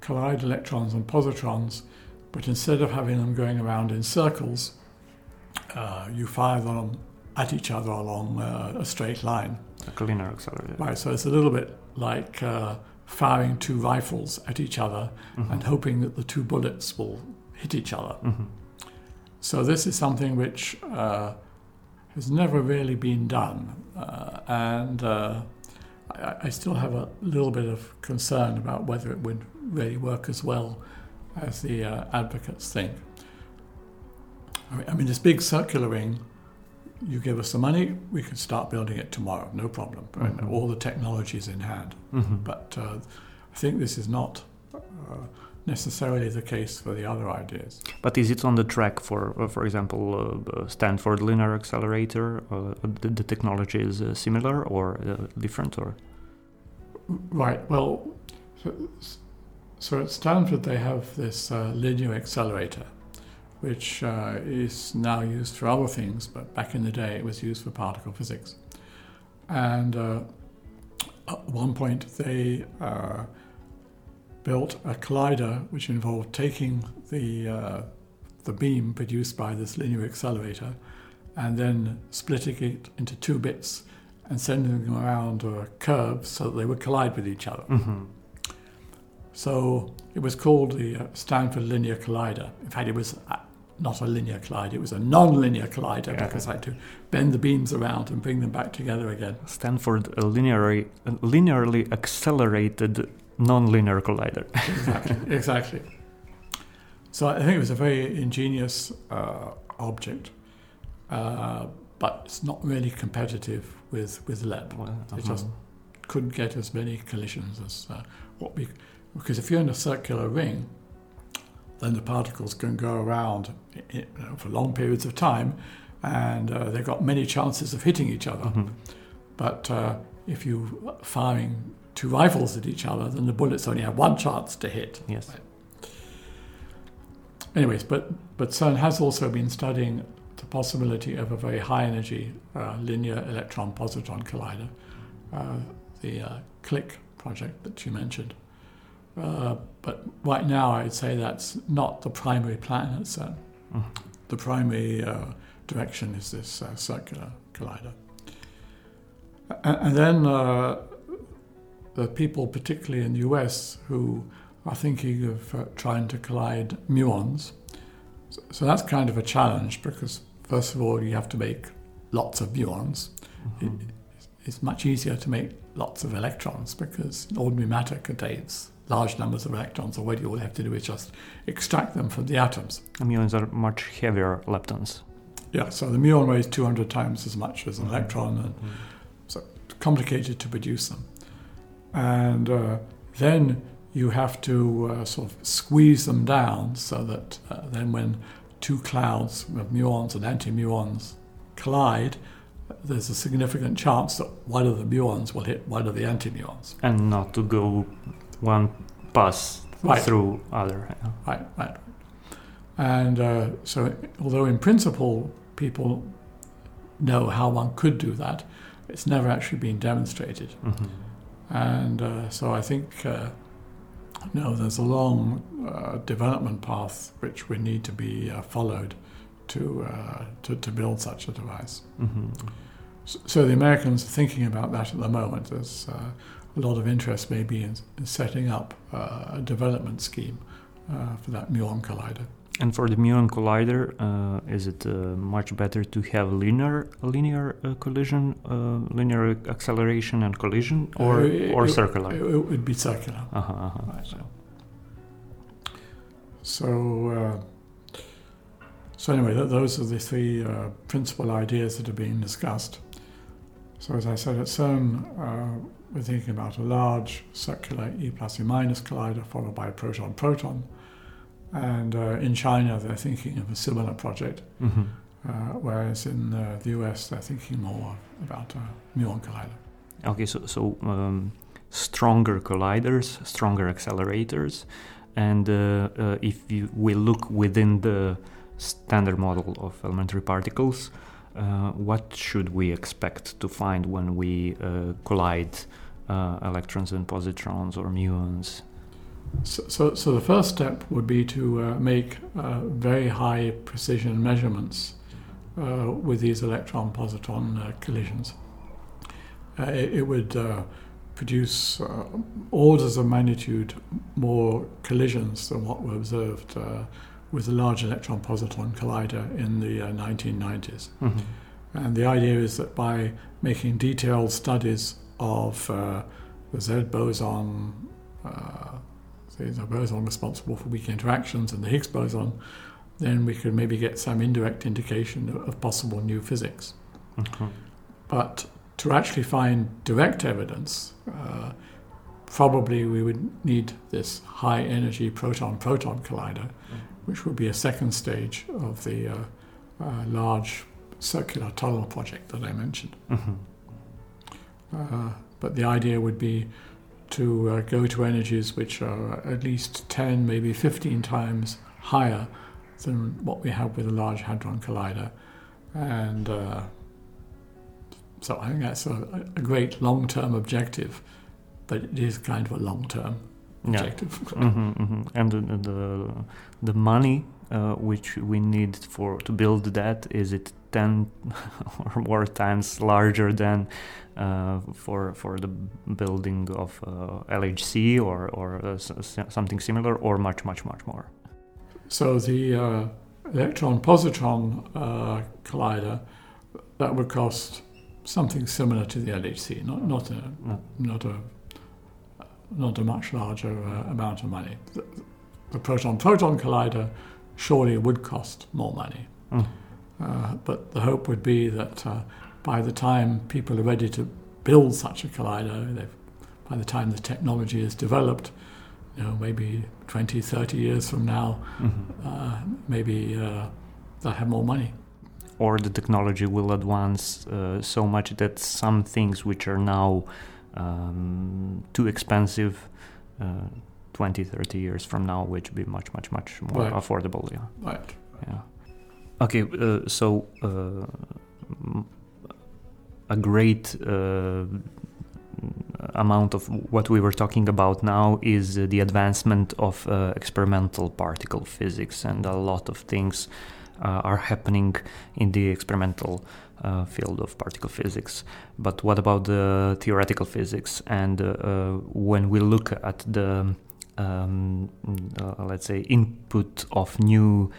B: collide electrons and positrons, but instead of having them going around in circles, uh, you fire them at each other along uh, a straight line.
A: Like a linear accelerator.
B: Right, so it's a little bit like uh, firing two rifles at each other
A: Mhm.
B: and hoping that the two bullets will hit each other.
A: Mhm.
B: So this is something which uh, has never really been done, uh, and uh, I, I still have a little bit of concern about whether it would really work as well as the uh, advocates think. I mean, this big circular ring. You give us the money, we can start building it tomorrow, no problem.
A: Mhm.
B: All the technology is in hand.
A: Mhm.
B: But uh, I think this is not uh, necessarily the case for the other ideas.
A: But is it on the track for, uh, for example, uh, uh, Stanford Linear Accelerator? Uh, the, the technology is uh, similar or uh, different, or
B: Right. Well, so, at Stanford they have this uh, linear accelerator, which uh, is now used for other things, but back in the day it was used for particle physics. And uh, at one point they uh, built a collider which involved taking the uh, the beam produced by this linear accelerator and then splitting it into two bits and sending them around a curve so that they would collide with each other.
A: Mhm.
B: So it was called the uh, Stanford Linear Collider. In fact, it was uh, not a linear collider, it was a non linear collider
A: Yeah.
B: because I had to bend the beams around and bring them back together again.
A: Stanford a linearly, a linearly accelerated non-linear collider.
B: Exactly. exactly. So I think it was a very ingenious uh, object, uh, but it's not really competitive with, with LEP.
A: Well,
B: It
A: mhm.
B: just couldn't get as many collisions as uh, what we because if you're in a circular ring, then the particles can go around you know, for long periods of time, and uh, they've got many chances of hitting each other.
A: Mhm.
B: But uh, if you're firing two rifles at each other, then the bullets only have one chance to hit.
A: Yes.
B: Anyways, but but CERN has also been studying the possibility of a very high energy uh, linear electron positron collider, uh, the uh, CLIC project that you mentioned. Uh, but right now, I'd say that's not the primary plan at CERN.
A: Mhm.
B: The primary uh, direction is this uh, circular collider. And, and then uh, the people, particularly in the US, who are thinking of uh, trying to collide muons. So, so that's kind of a challenge because, first of all, you have to make lots of muons.
A: Mhm.
B: It's much easier to make lots of electrons because ordinary matter contains large numbers of electrons already. All you all have to do is just extract them from the atoms.
A: Muons are much heavier leptons.
B: Yeah, so the muon weighs 200 times as much as an electron, and
A: Mhm.
B: it's complicated to produce them. And uh, then you have to uh, sort of squeeze them down so that uh, then when two clouds of muons and anti-muons collide, there's a significant chance that one of the muons will hit one of the anti-muons.
A: And not to go one pass
B: Right.
A: through other.
B: Right, right. And uh, so, although in principle people know how one could do that, it's never actually been demonstrated.
A: Mhm.
B: And uh, so I think, uh, no, there's a long uh, development path which would need to be uh, followed to, uh, to, to build such a device.
A: Mhm.
B: So the Americans are thinking about that at the moment. There's uh, a lot of interest maybe in, in setting up uh, a development scheme uh, for that muon collider.
A: And for the muon collider, uh, is it uh, much better to have linear linear uh, collision, uh, linear acceleration and collision, or
B: Uh,
A: or
B: it-
A: circular?
B: It, it would be circular.
A: uh-huh, uh-huh.
B: Right.
A: So,
B: So, uh, so anyway, those are the three uh, principal ideas that are being discussed. So, as I said, at CERN, uh, we're thinking about a large circular E plus E minus collider followed by a proton-proton. And uh, in China, they're thinking of a similar project,
A: mhm.
B: uh, whereas in uh, the US, they're thinking more about a muon collider.
A: Okay, so so um, stronger colliders, stronger accelerators, and uh, uh, if you, we look within the standard model of elementary particles, what should we expect to find when we uh, collide uh, electrons and positrons or muons?
B: So, so, so, the first step would be to uh, make very high precision measurements with these electron positron collisions. It, it, would produce uh, orders of magnitude more collisions than what were observed uh, with the Large Electron Positron Collider in the 1990s. Uh, mm-hmm. And the idea is that by making detailed studies of uh, the Z boson, uh, the boson responsible for weak interactions, and the Higgs boson, then we could maybe get some indirect indication of, of possible new physics. Mm-hmm. But to actually find direct evidence, uh, probably we would need this high energy proton proton collider, mm-hmm. Which would be a second stage of the uh, uh, large circular tunnel project that I mentioned. Mm-hmm. Uh, but the idea would be to uh, go to energies which are at least 10, maybe 15 times higher than what we have with a Large Hadron Collider. And uh, so I think that's a, a great long term objective, but it is kind of a long term objective.
A: Yeah. mm-hmm, mm-hmm. And the, the, the money uh, which we need for to build that is it 10 or more times larger than uh, for for the building of uh, LHC or or uh, something similar or much much much more.
B: So the uh, electron positron uh, collider that would cost something similar to the LHC, not not a no. not a not a much larger uh, amount of money. The, the proton proton collider surely would cost more money, mm. uh, but the hope would be that uh, by the time people are ready to build such a collider, by the time the technology is developed, you know, maybe 20, 30 years from now, mm-hmm. Uh, maybe uh, they'll have more money
A: or the technology will advance uh, so much that some things which are now um, too expensive uh, 20 30 years from now which be much much much more right. affordable yeah.
B: Right.
A: Yeah. Okay uh, so uh, a great uh, amount of what we were talking about now is the advancement of uh, experimental particle physics and a lot of things uh, are happening in the experimental uh, field of particle physics. But what about the theoretical physics? And uh, when we look at the um, let's say input of new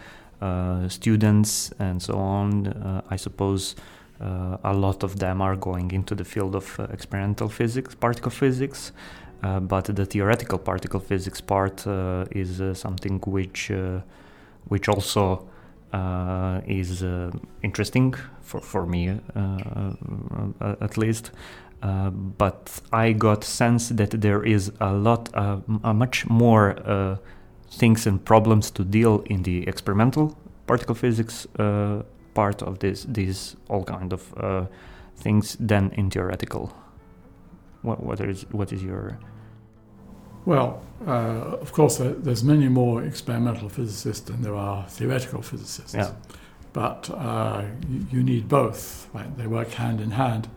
A: students and so on, I suppose. Uh, a lot of them are going into the field of uh, experimental physics, particle physics, uh, but the theoretical particle physics part is something which which also uh, is uh, interesting for, for me uh, at least. but I got sense that there is a lot, a much more things and problems to deal in the experimental particle physics part of this these all kind of uh, things than in theoretical. What what is what is your
B: well, uh, of course, uh, there's many more experimental physicists than there are theoretical physicists.
A: Yeah.
B: But uh, you, need both. Right? They work hand in hand,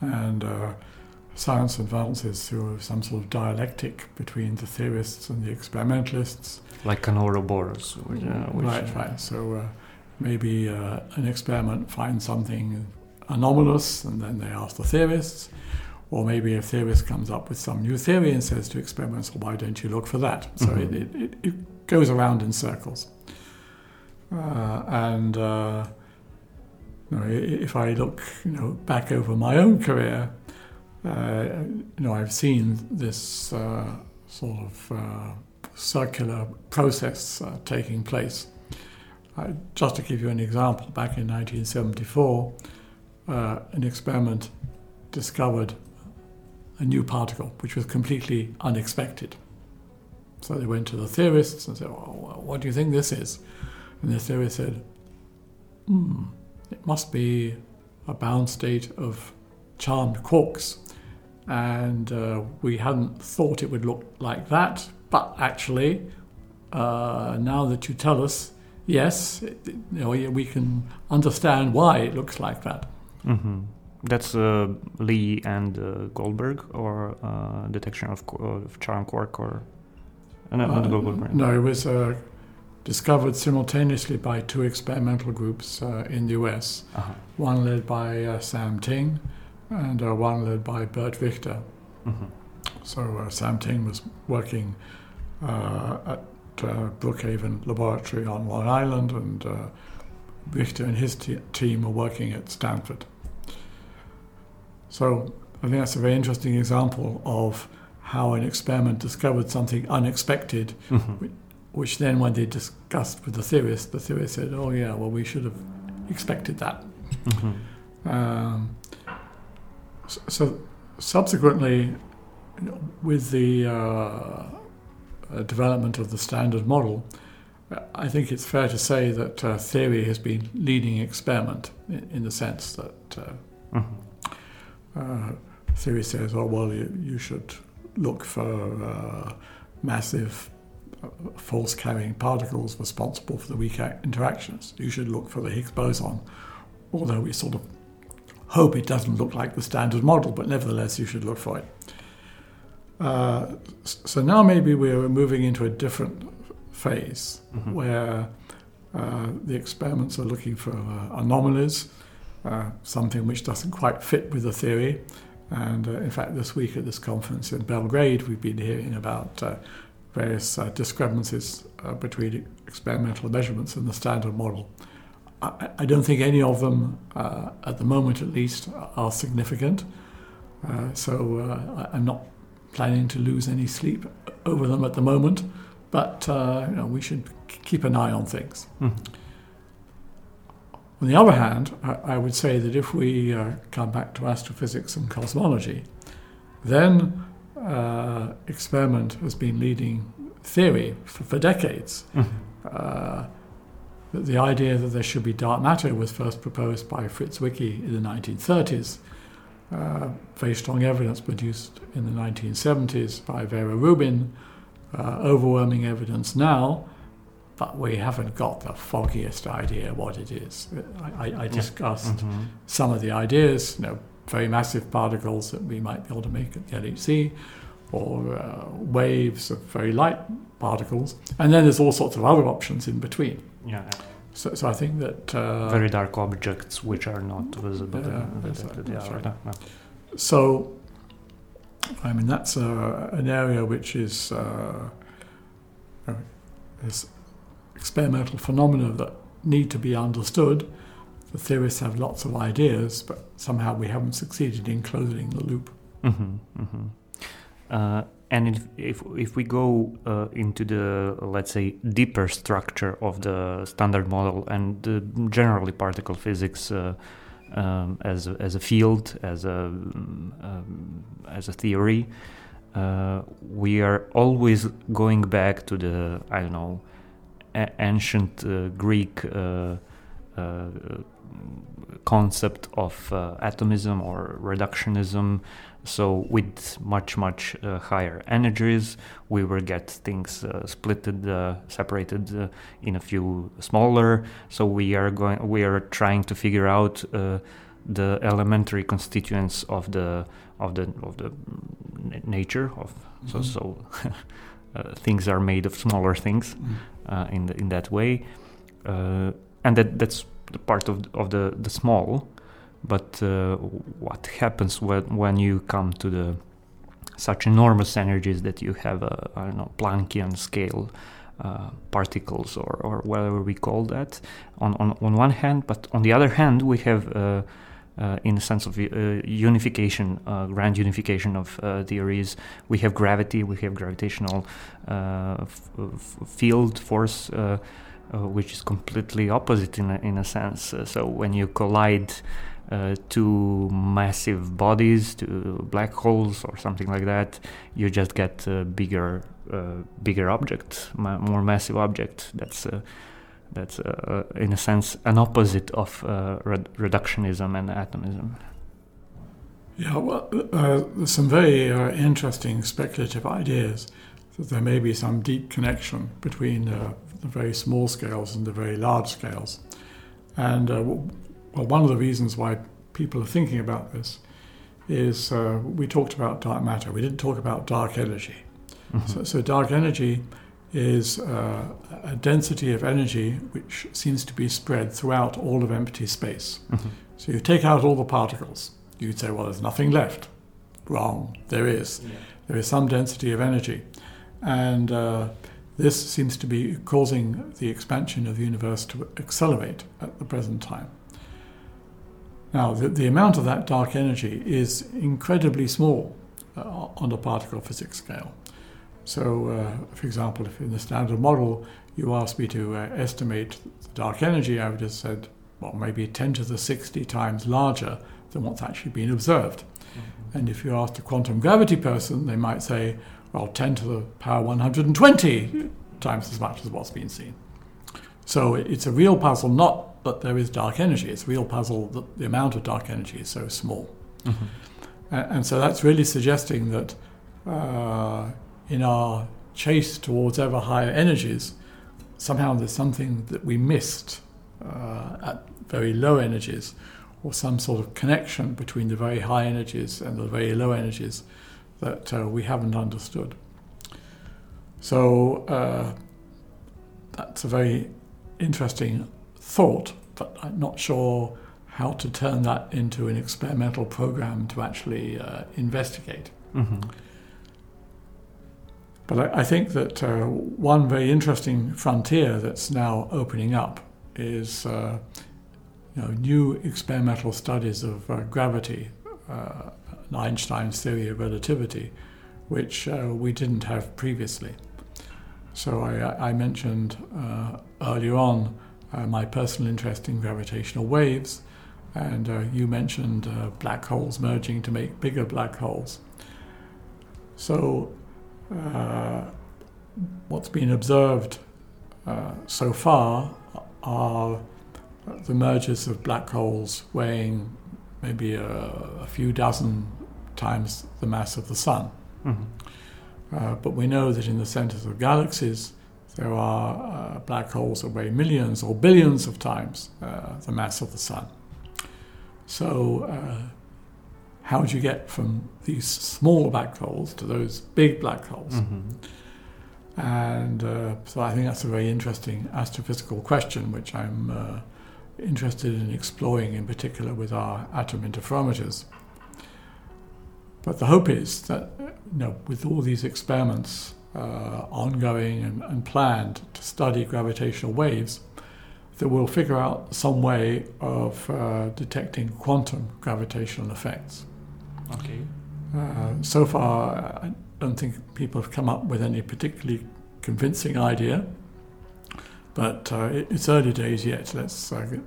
B: and uh, science advances through some sort of dialectic between the theorists and the experimentalists.
A: Like an Ouroboros.
B: Which, uh, which right, right. So uh, maybe an experiment finds something anomalous, and then they ask the theorists or maybe a theorist comes up with some new theory and says to experiments, well, why don't you look for that? So mm-hmm. it, it, it, goes around in circles. Uh, and uh, you know, if I look you know, back over my own career, uh, you know, I've seen this uh, sort of uh, circular process uh, taking place. just to give you an example, back in 1974, an experiment discovered a new particle, which was completely unexpected. So they went to the theorists and said, well, What do you think this is? And the theory said, Hmm, it must be a bound state of charmed quarks. and uh, we hadn't thought it would look like that. But actually, uh, now that you tell us, yes, it, you know, we can understand why it looks like that.
A: Mm-hmm. That's uh, Lee and uh, Goldberg, or uh, detection of, of charm quark, or
B: no, not Goldberg. No, it was discovered simultaneously by two experimental groups uh, in the US, uh-huh. one led by uh, Sam Ting and uh, one led by Burt Richter. Mm-hmm. So uh, Sam Ting was working uh, at Brookhaven Laboratory on Long Island, and Richter and his team were working at Stanford. So I think that's a very interesting example of how an experiment discovered something unexpected, mm-hmm which then, when they discussed with the theorists, the theorist said, "Oh yeah, well we should have expected that." Mm-hmm. Um, so, so, subsequently, with the uh, uh, development of the standard model, I think it's fair to say that uh, theory has been leading experiment in, in the sense that uh, mm-hmm. Uh, theory says, "Oh well, you, you should look for uh, massive." Force carrying particles responsible for the weak interactions. You should look for the Higgs boson, although we sort of hope it doesn't look like the standard model, but nevertheless, you should look for it. Uh, so now maybe we're moving into a different phase mm-hmm. where uh, the experiments are looking for uh, anomalies, uh, something which doesn't quite fit with the theory. And uh, in fact, this week at this conference in Belgrade, we've been hearing about uh, various uh, discrepancies uh, between experimental measurements and the standard model. I, I don't think any of them, uh, at the moment at least, are significant. Uh, so uh, I'm not planning to lose any sleep over them at the moment, but uh, you know, we should keep an eye on things. Mm. On the other hand, I, I, would say that if we come back to astrophysics and cosmology, then uh, experiment has been leading theory for, for decades. Mm-hmm. Uh, the idea that there should be dark matter was first proposed by Fritz Zwicky in the 1930s. Uh, very strong evidence produced in the 1970s by Vera Rubin, uh, overwhelming evidence now, but we haven't got the foggiest idea what it is. I, I, I discussed mm-hmm. some of the ideas, you know, very massive particles that we might be able to make at the LHC, or uh, waves of very light particles. And then there's all sorts of other options in between.
A: Yeah.
B: So, so I think that
A: uh, very dark objects which are not visible.
B: Yeah, that's right, that's right. Yeah. So, I mean, that's uh, an area which is, uh, is experimental phenomena that need to be understood the theorists have lots of ideas, but somehow we haven't succeeded in closing the loop. Mm-hmm,
A: mm-hmm. Uh, and if, if, if we go uh, into the let's say deeper structure of the standard model and uh, generally particle physics uh, um, as a, as a field as a um, as a theory, uh, we are always going back to the I don't know a- ancient uh, Greek concept of uh, atomism or reductionism. So with much much uh, higher energies, we will get things uh, splitted, uh, separated uh, in a few smaller. So we are going, we are trying to figure out uh, the elementary constituents of the of the of the nature of mm-hmm. so so. things are made of smaller things mm. in the, in that way, and that that's the part of of the the small. But uh, what happens when when you come to the such enormous energies that you have a I don't know Planckian scale uh, particles or, or whatever we call that on, on, on one hand, but on the other hand, we have, uh, uh, in the sense of uh, unification, uh, grand unification of uh, theories, we have gravity, we have gravitational f- f- field force uh, which is completely opposite in a, in a sense. Uh, so when you collide uh, two massive bodies, two black holes or something like that, you just get a bigger, uh, bigger object, ma- more massive object. That's uh, that's uh, in a sense an opposite of reductionism and atomism.
B: Yeah, well, uh, some very uh, interesting speculative ideas that there may be some deep connection between uh, the very small scales and the very large scales. And uh, well, one of the reasons why people are thinking about this is uh, we talked about dark matter. We didn't talk about dark energy. Mm-hmm. So, so, dark energy is uh, a density of energy which seems to be spread throughout all of empty space. Mm-hmm. So you take out all the particles. You'd say, well, there's nothing left. Wrong. There is. Yeah. There is some density of energy. And uh, this seems to be causing the expansion of the universe to accelerate at the present time. Now, the, the amount of that dark energy is incredibly small uh, on a particle physics scale. So, uh, for example, if in the standard model you asked me to uh, estimate the dark energy, I would have said, well, maybe 10 to the 60 times larger than what's actually been observed. Mm-hmm. And if you asked a quantum gravity person, they might say, well, 10 to the power 120 times as much as what's been seen. So it's a real puzzle, not that there is dark energy, it's a real puzzle that the amount of dark energy is so small. Mm-hmm. And, and, so that's really suggesting that uh, in our chase towards ever higher energies, somehow there's something that we missed uh, at very low energies, or some sort of connection between the very high energies and the very low energies that uh, we haven't understood. So uh, that's a very interesting thought, but I'm not sure how to turn that into an experimental program to actually uh, investigate. Mm-hmm. But I, I, think that uh, one very interesting frontier that's now opening up is uh, you know, new experimental studies of uh, gravity, uh, Einstein's theory of relativity, which uh, we didn't have previously. So I, I mentioned uh, earlier on uh, my personal interest in gravitational waves, and uh, you mentioned uh, black holes merging to make bigger black holes. So uh, what's been observed uh, so far are the mergers of black holes weighing maybe a, a few dozen times the mass of the sun. Mm-hmm. Uh, but we know that in the centers of galaxies, there are uh, black holes that weigh millions or billions of times uh, the mass of the sun. So, uh, how do you get from these small black holes to those big black holes? Mm-hmm. And uh, so, I think that's a very interesting astrophysical question, which I'm uh, interested in exploring, in particular with our atom interferometers. But the hope is that, you know, with all these experiments uh, ongoing and, and, planned to study gravitational waves, that we'll figure out some way of uh, detecting quantum gravitational effects.
A: Okay.
B: Uh, so far, I don't think people have come up with any particularly convincing idea, but uh, it's early days yet. Let's uh,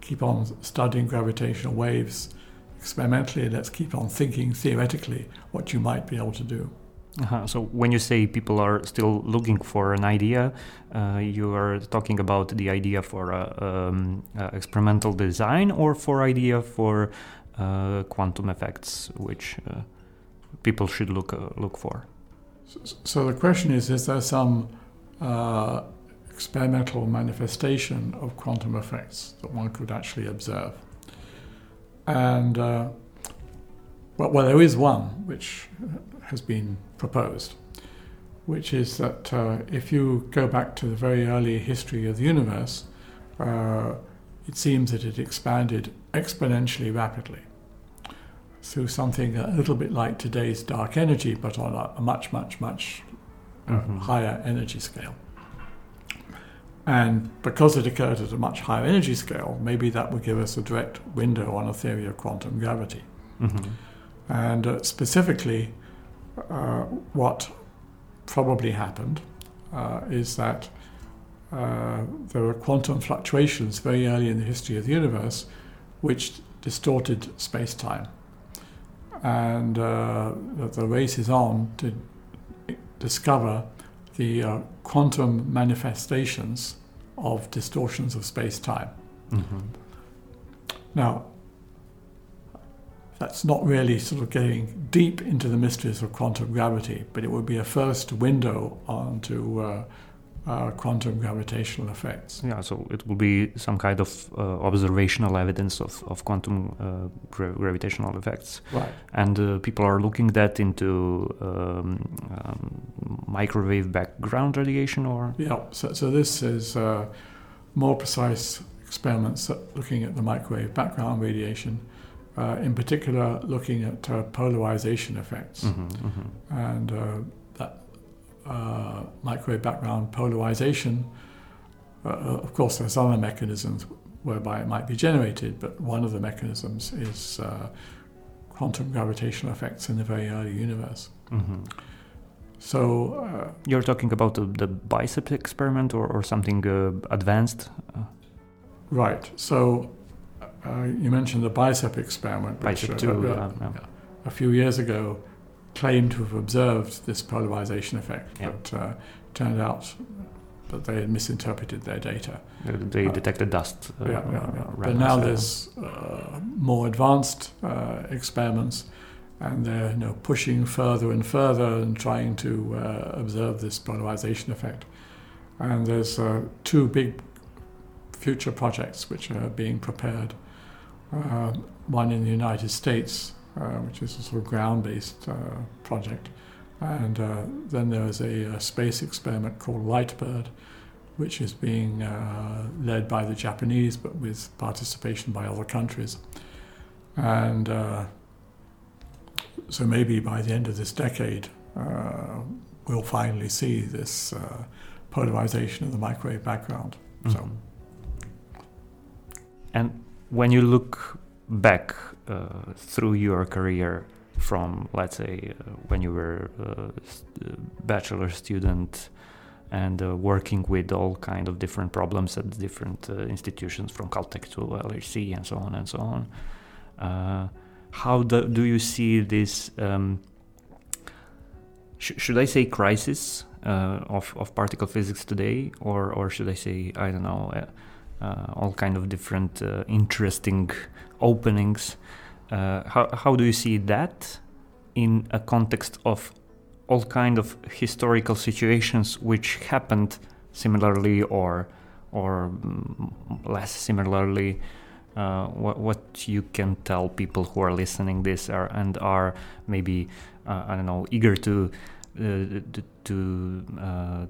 B: keep on studying gravitational waves experimentally, let's keep on thinking theoretically what you might be able to do.
A: Uh-huh. So when you say people are still looking for an idea, uh, you are talking about the idea for um, experimental design or for idea for uh, quantum effects, which uh, people should look uh, look for.
B: So, so, the question is: Is there some uh, experimental manifestation of quantum effects that one could actually observe? And uh, well, well, there is one which has been proposed, which is that uh, if you go back to the very early history of the universe, uh, it seems that it expanded exponentially rapidly through something a little bit like today's dark energy, but on a, much, much, much uh, mm-hmm. higher energy scale. And because it occurred at a much higher energy scale, maybe that would give us a direct window on a theory of quantum gravity. Mm-hmm. And uh, specifically, uh, what probably happened uh, is that uh, there were quantum fluctuations very early in the history of the universe which distorted space time. And uh, the race is on to discover the uh, quantum manifestations of distortions of space time. Mm-hmm. Now, that's not really sort of getting deep into the mysteries of quantum gravity, but it would be a first window onto uh, uh, quantum gravitational effects.
A: Yeah, so it will be some kind of uh, observational evidence of, of quantum uh, gra- gravitational effects.
B: Right.
A: And uh, people are looking that into um, um, microwave background radiation or?
B: Yeah, so, so this is uh, more precise experiments looking at the microwave background radiation. Uh, in particular, looking at polarization effects.
A: Mm-hmm, mm-hmm.
B: And uh, microwave background polarization. Uh, uh, of course, there's other mechanisms whereby it might be generated, but one of the mechanisms is uh, quantum gravitational effects in the very early universe.
A: Mm-hmm.
B: So uh,
A: you're talking about the, the BICEP experiment or, or something uh, advanced?
B: Right. So you mentioned the BICEP experiment,
A: which, BICEP yeah, yeah.
B: a few years ago claimed to have observed this polarization effect,
A: yeah.
B: but uh, turned out that they had misinterpreted their data.
A: They uh, detected dust.
B: Uh, yeah, yeah, yeah. But now there's uh, more advanced uh, experiments, and they're you know, pushing further and further and trying to uh, observe this polarization effect. And there's two big future projects which are being prepared. one in the United States uh, which is a sort of ground-based uh, project. And uh, then there is a, a, space experiment called LiteBIRD, which is being led by the Japanese, but with participation by other countries. And so maybe by the end of this decade, we'll finally see this polarization of the microwave background. Mm-hmm. So.
A: And when you look back uh, through your career from let's say uh, when you were a uh, bachelor student and uh, working with all kind of different problems at different uh, institutions from Caltech to LHC and so on and so on. Uh, how do, do you see this? Um, sh- should I say crisis of of particle physics today, or or should I say I don't know all kind of different interesting openings. Uh, how, how do you see that in a context of all kind of historical situations which happened similarly or or mm, less similarly? Uh, what, what you can tell people who are listening this are, and are maybe uh, I don't know eager to uh, to uh,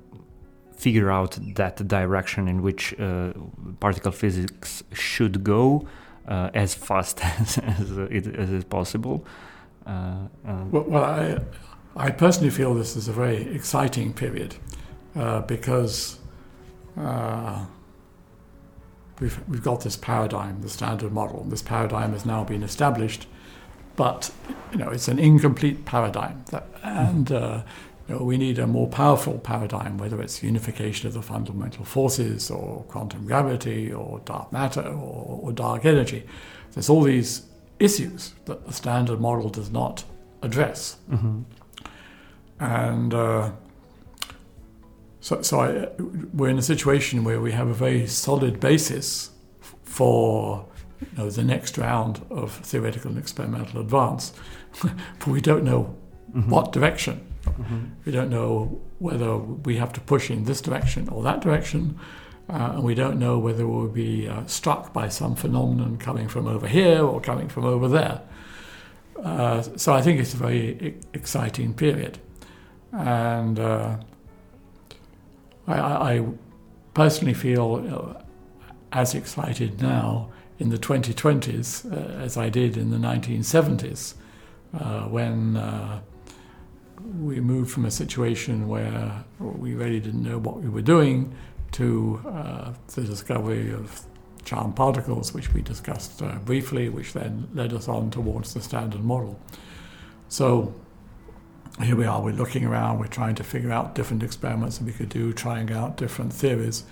A: figure out that direction in which uh, particle physics should go uh, as fast as, as, it, as is possible.
B: Uh, um, well, well, I, I personally feel this is a very exciting period uh, because uh, we've, we've got this paradigm, the standard model. This paradigm has now been established, but you know it's an incomplete paradigm, that, and uh, we need a more powerful paradigm, whether it's unification of the fundamental forces or quantum gravity or dark matter or, or dark energy. There's all these issues that the standard model does not address.
A: Mm-hmm.
B: And uh, so, so I, we're in a situation where we have a very solid basis for you know, the next round of theoretical and experimental advance, but we don't know mm-hmm. what direction
A: Mm-hmm.
B: We don't know whether we have to push in this direction or that direction. Uh, and we don't know whether we'll be uh, struck by some phenomenon coming from over here or coming from over there. Uh, so I think it's a very exciting period. And uh, I, I, personally feel know, as excited now in the 2020s uh, as I did in the 1970s uh, when we moved from a situation where we really didn't know what we were doing to uh, the discovery of charm particles, which we discussed uh, briefly, which then led us on towards the standard model. So here we are, we're looking around, we're trying to figure out different experiments that we could do, trying out different theories.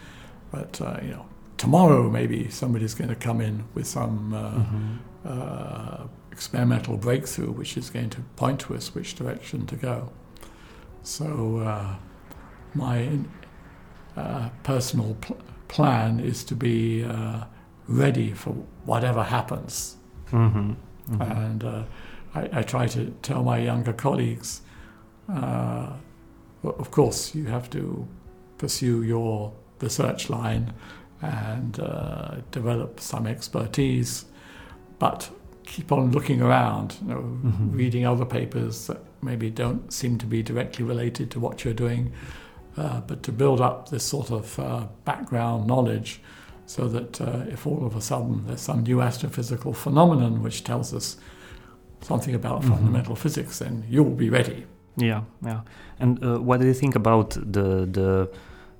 B: But, uh, you know, tomorrow maybe somebody's going to come in with some uh,
A: mm-hmm.
B: Experimental breakthrough which is going to point to us which direction to go. So, uh, my uh, personal pl- plan is to be uh, ready for whatever happens.
A: Mm-hmm.
B: Mm-hmm. And uh, I, I, try to tell my younger colleagues, uh, of course, you have to pursue your research line and uh, develop some expertise, but keep on looking around, you know, mm-hmm. reading other papers that maybe don't seem to be directly related to what you're doing, uh, but to build up this sort of uh, background knowledge so that uh, if all of a sudden there's some new astrophysical phenomenon which tells us something about mm-hmm. fundamental physics, then you'll be ready.
A: Yeah, yeah. And uh, what do you think about the the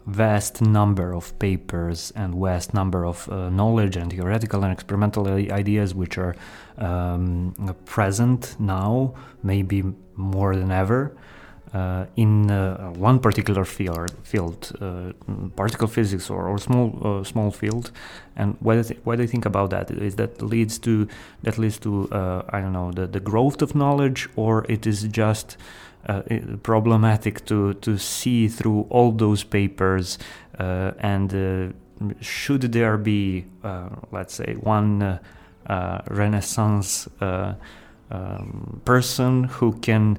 A: vast number of papers and vast number of uh, knowledge and theoretical and experimental ideas which are um, present now, maybe more than ever, uh, in uh, one particular field, field uh, particle physics or, or small uh, small field. And what do, th- what think about that? Is that leads to that leads to uh, I don't know the, the growth of knowledge, or it is just uh, problematic to to see through all those papers and should there be let's say one renaissance um, person who can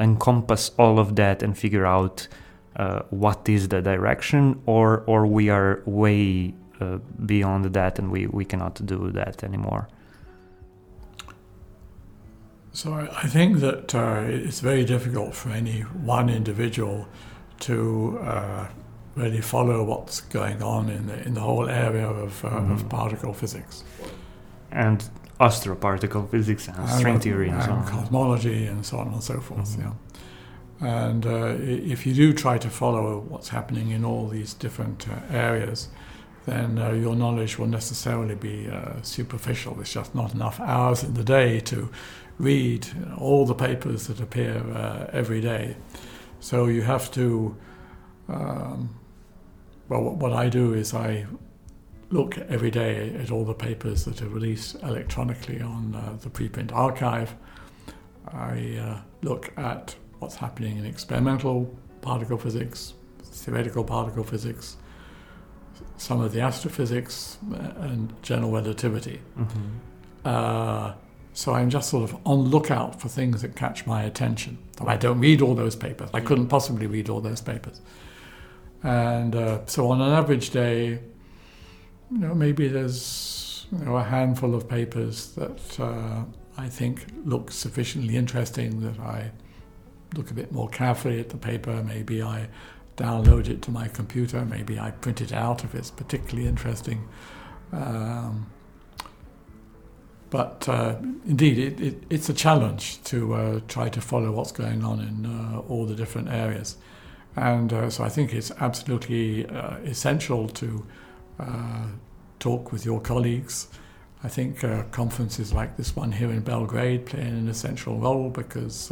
A: encompass all of that and figure out what is the direction or or we are way beyond that and we, we cannot do that anymore
B: so I think that uh, it's very difficult for any one individual to uh, really follow what's going on in the, in the whole area of, uh, mm-hmm. of particle physics.
A: And astroparticle physics and, and string theory and, and, so on.
B: cosmology and so on and so forth, mm-hmm. yeah. And uh, if you do try to follow what's happening in all these different uh, areas, then uh, your knowledge will necessarily be uh, superficial. There's just not enough hours in the day to read all the papers that appear uh, every day. So you have to, um, well, what I do is I look every day at all the papers that are released electronically on uh, the preprint archive. I uh, look at what's happening in experimental particle physics, theoretical particle physics, some of the astrophysics, uh, and general relativity. Mm-hmm. Uh, so I'm just sort of on lookout for things that catch my attention. I don't read all those papers. I couldn't possibly read all those papers. And uh, so on an average day, you know, maybe there's you know, a handful of papers that uh, I think look sufficiently interesting that I look a bit more carefully at the paper. Maybe I download it to my computer. Maybe I print it out if it's particularly interesting. Um, but uh, indeed, it, it, it's a challenge to uh, try to follow what's going on in uh, all the different areas. And uh, so I think it's absolutely uh, essential to uh, talk with your colleagues. I think conferences like this one here in Belgrade play an essential role because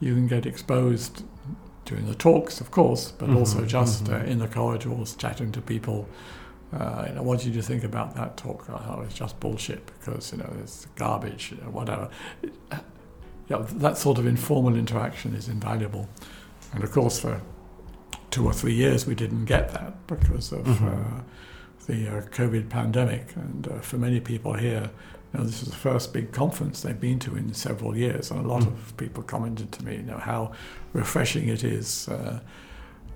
B: you can get exposed during the talks, of course, but mm-hmm, also just mm-hmm. in the corridors, chatting to people uh, you know, what did you think about that talk? I thought it was just bullshit because you know it's garbage, you know, whatever. It, you know, that sort of informal interaction is invaluable, and of course for two or three years we didn't get that because of mm-hmm. uh, the uh, COVID pandemic, and uh, for many people here. You know, this is the first big conference they've been to in several years, and a lot mm. of people commented to me, you know, how refreshing it is uh,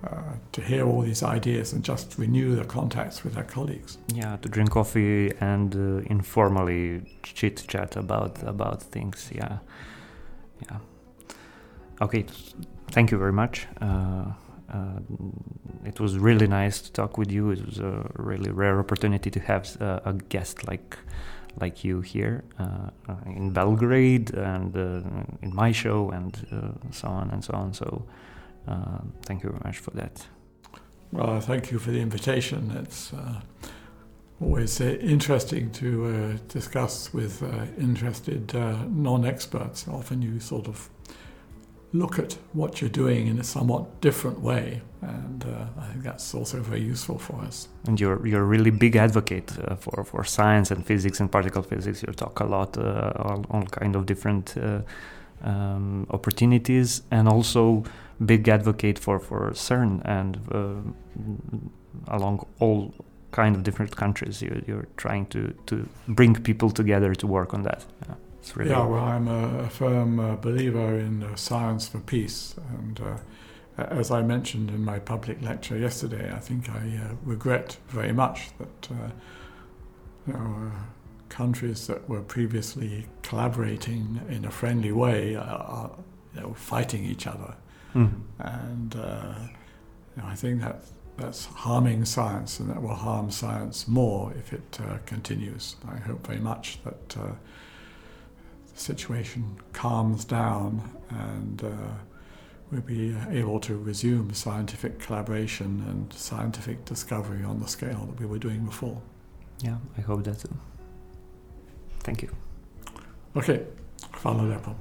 B: uh, to hear all these ideas and just renew the contacts with their colleagues.
A: Yeah, to drink coffee and uh, informally chit chat about about things. Yeah, yeah. Okay, thank you very much. Uh, uh it was really nice to talk with you. It was a really rare opportunity to have uh, a guest like like you here uh, in Belgrade and in my show and so on and so on. So. Uh, thank you very much for that.
B: Well, thank you for the invitation. It's uh, always uh, interesting to uh, discuss with uh, interested uh, non experts. Often you sort of look at what you're doing in a somewhat different way, and I think that's also very useful for us.
A: And you're, you're a really big advocate for, for science and physics and particle physics. You talk a lot on all kind of different um, opportunities and also big advocate for, for CERN and uh, along all kind of different countries. You, you're trying to, to bring people together to work on that. Yeah, it's really
B: yeah well, I'm a, a firm uh, believer in uh, science for peace. And uh, as I mentioned in my public lecture yesterday, I think I uh, regret very much that uh, you know, uh, countries that were previously collaborating in a friendly way are you know, fighting each other.
A: Mm.
B: And you know, I think that that's harming science, and that will harm science more if it uh, continues. I hope very much that uh, situation calms down and uh, we'll be able to resume scientific collaboration and scientific discovery on the scale that we were doing before.
A: Yeah, I hope that too. Thank you.
B: Okay, follow Lepo.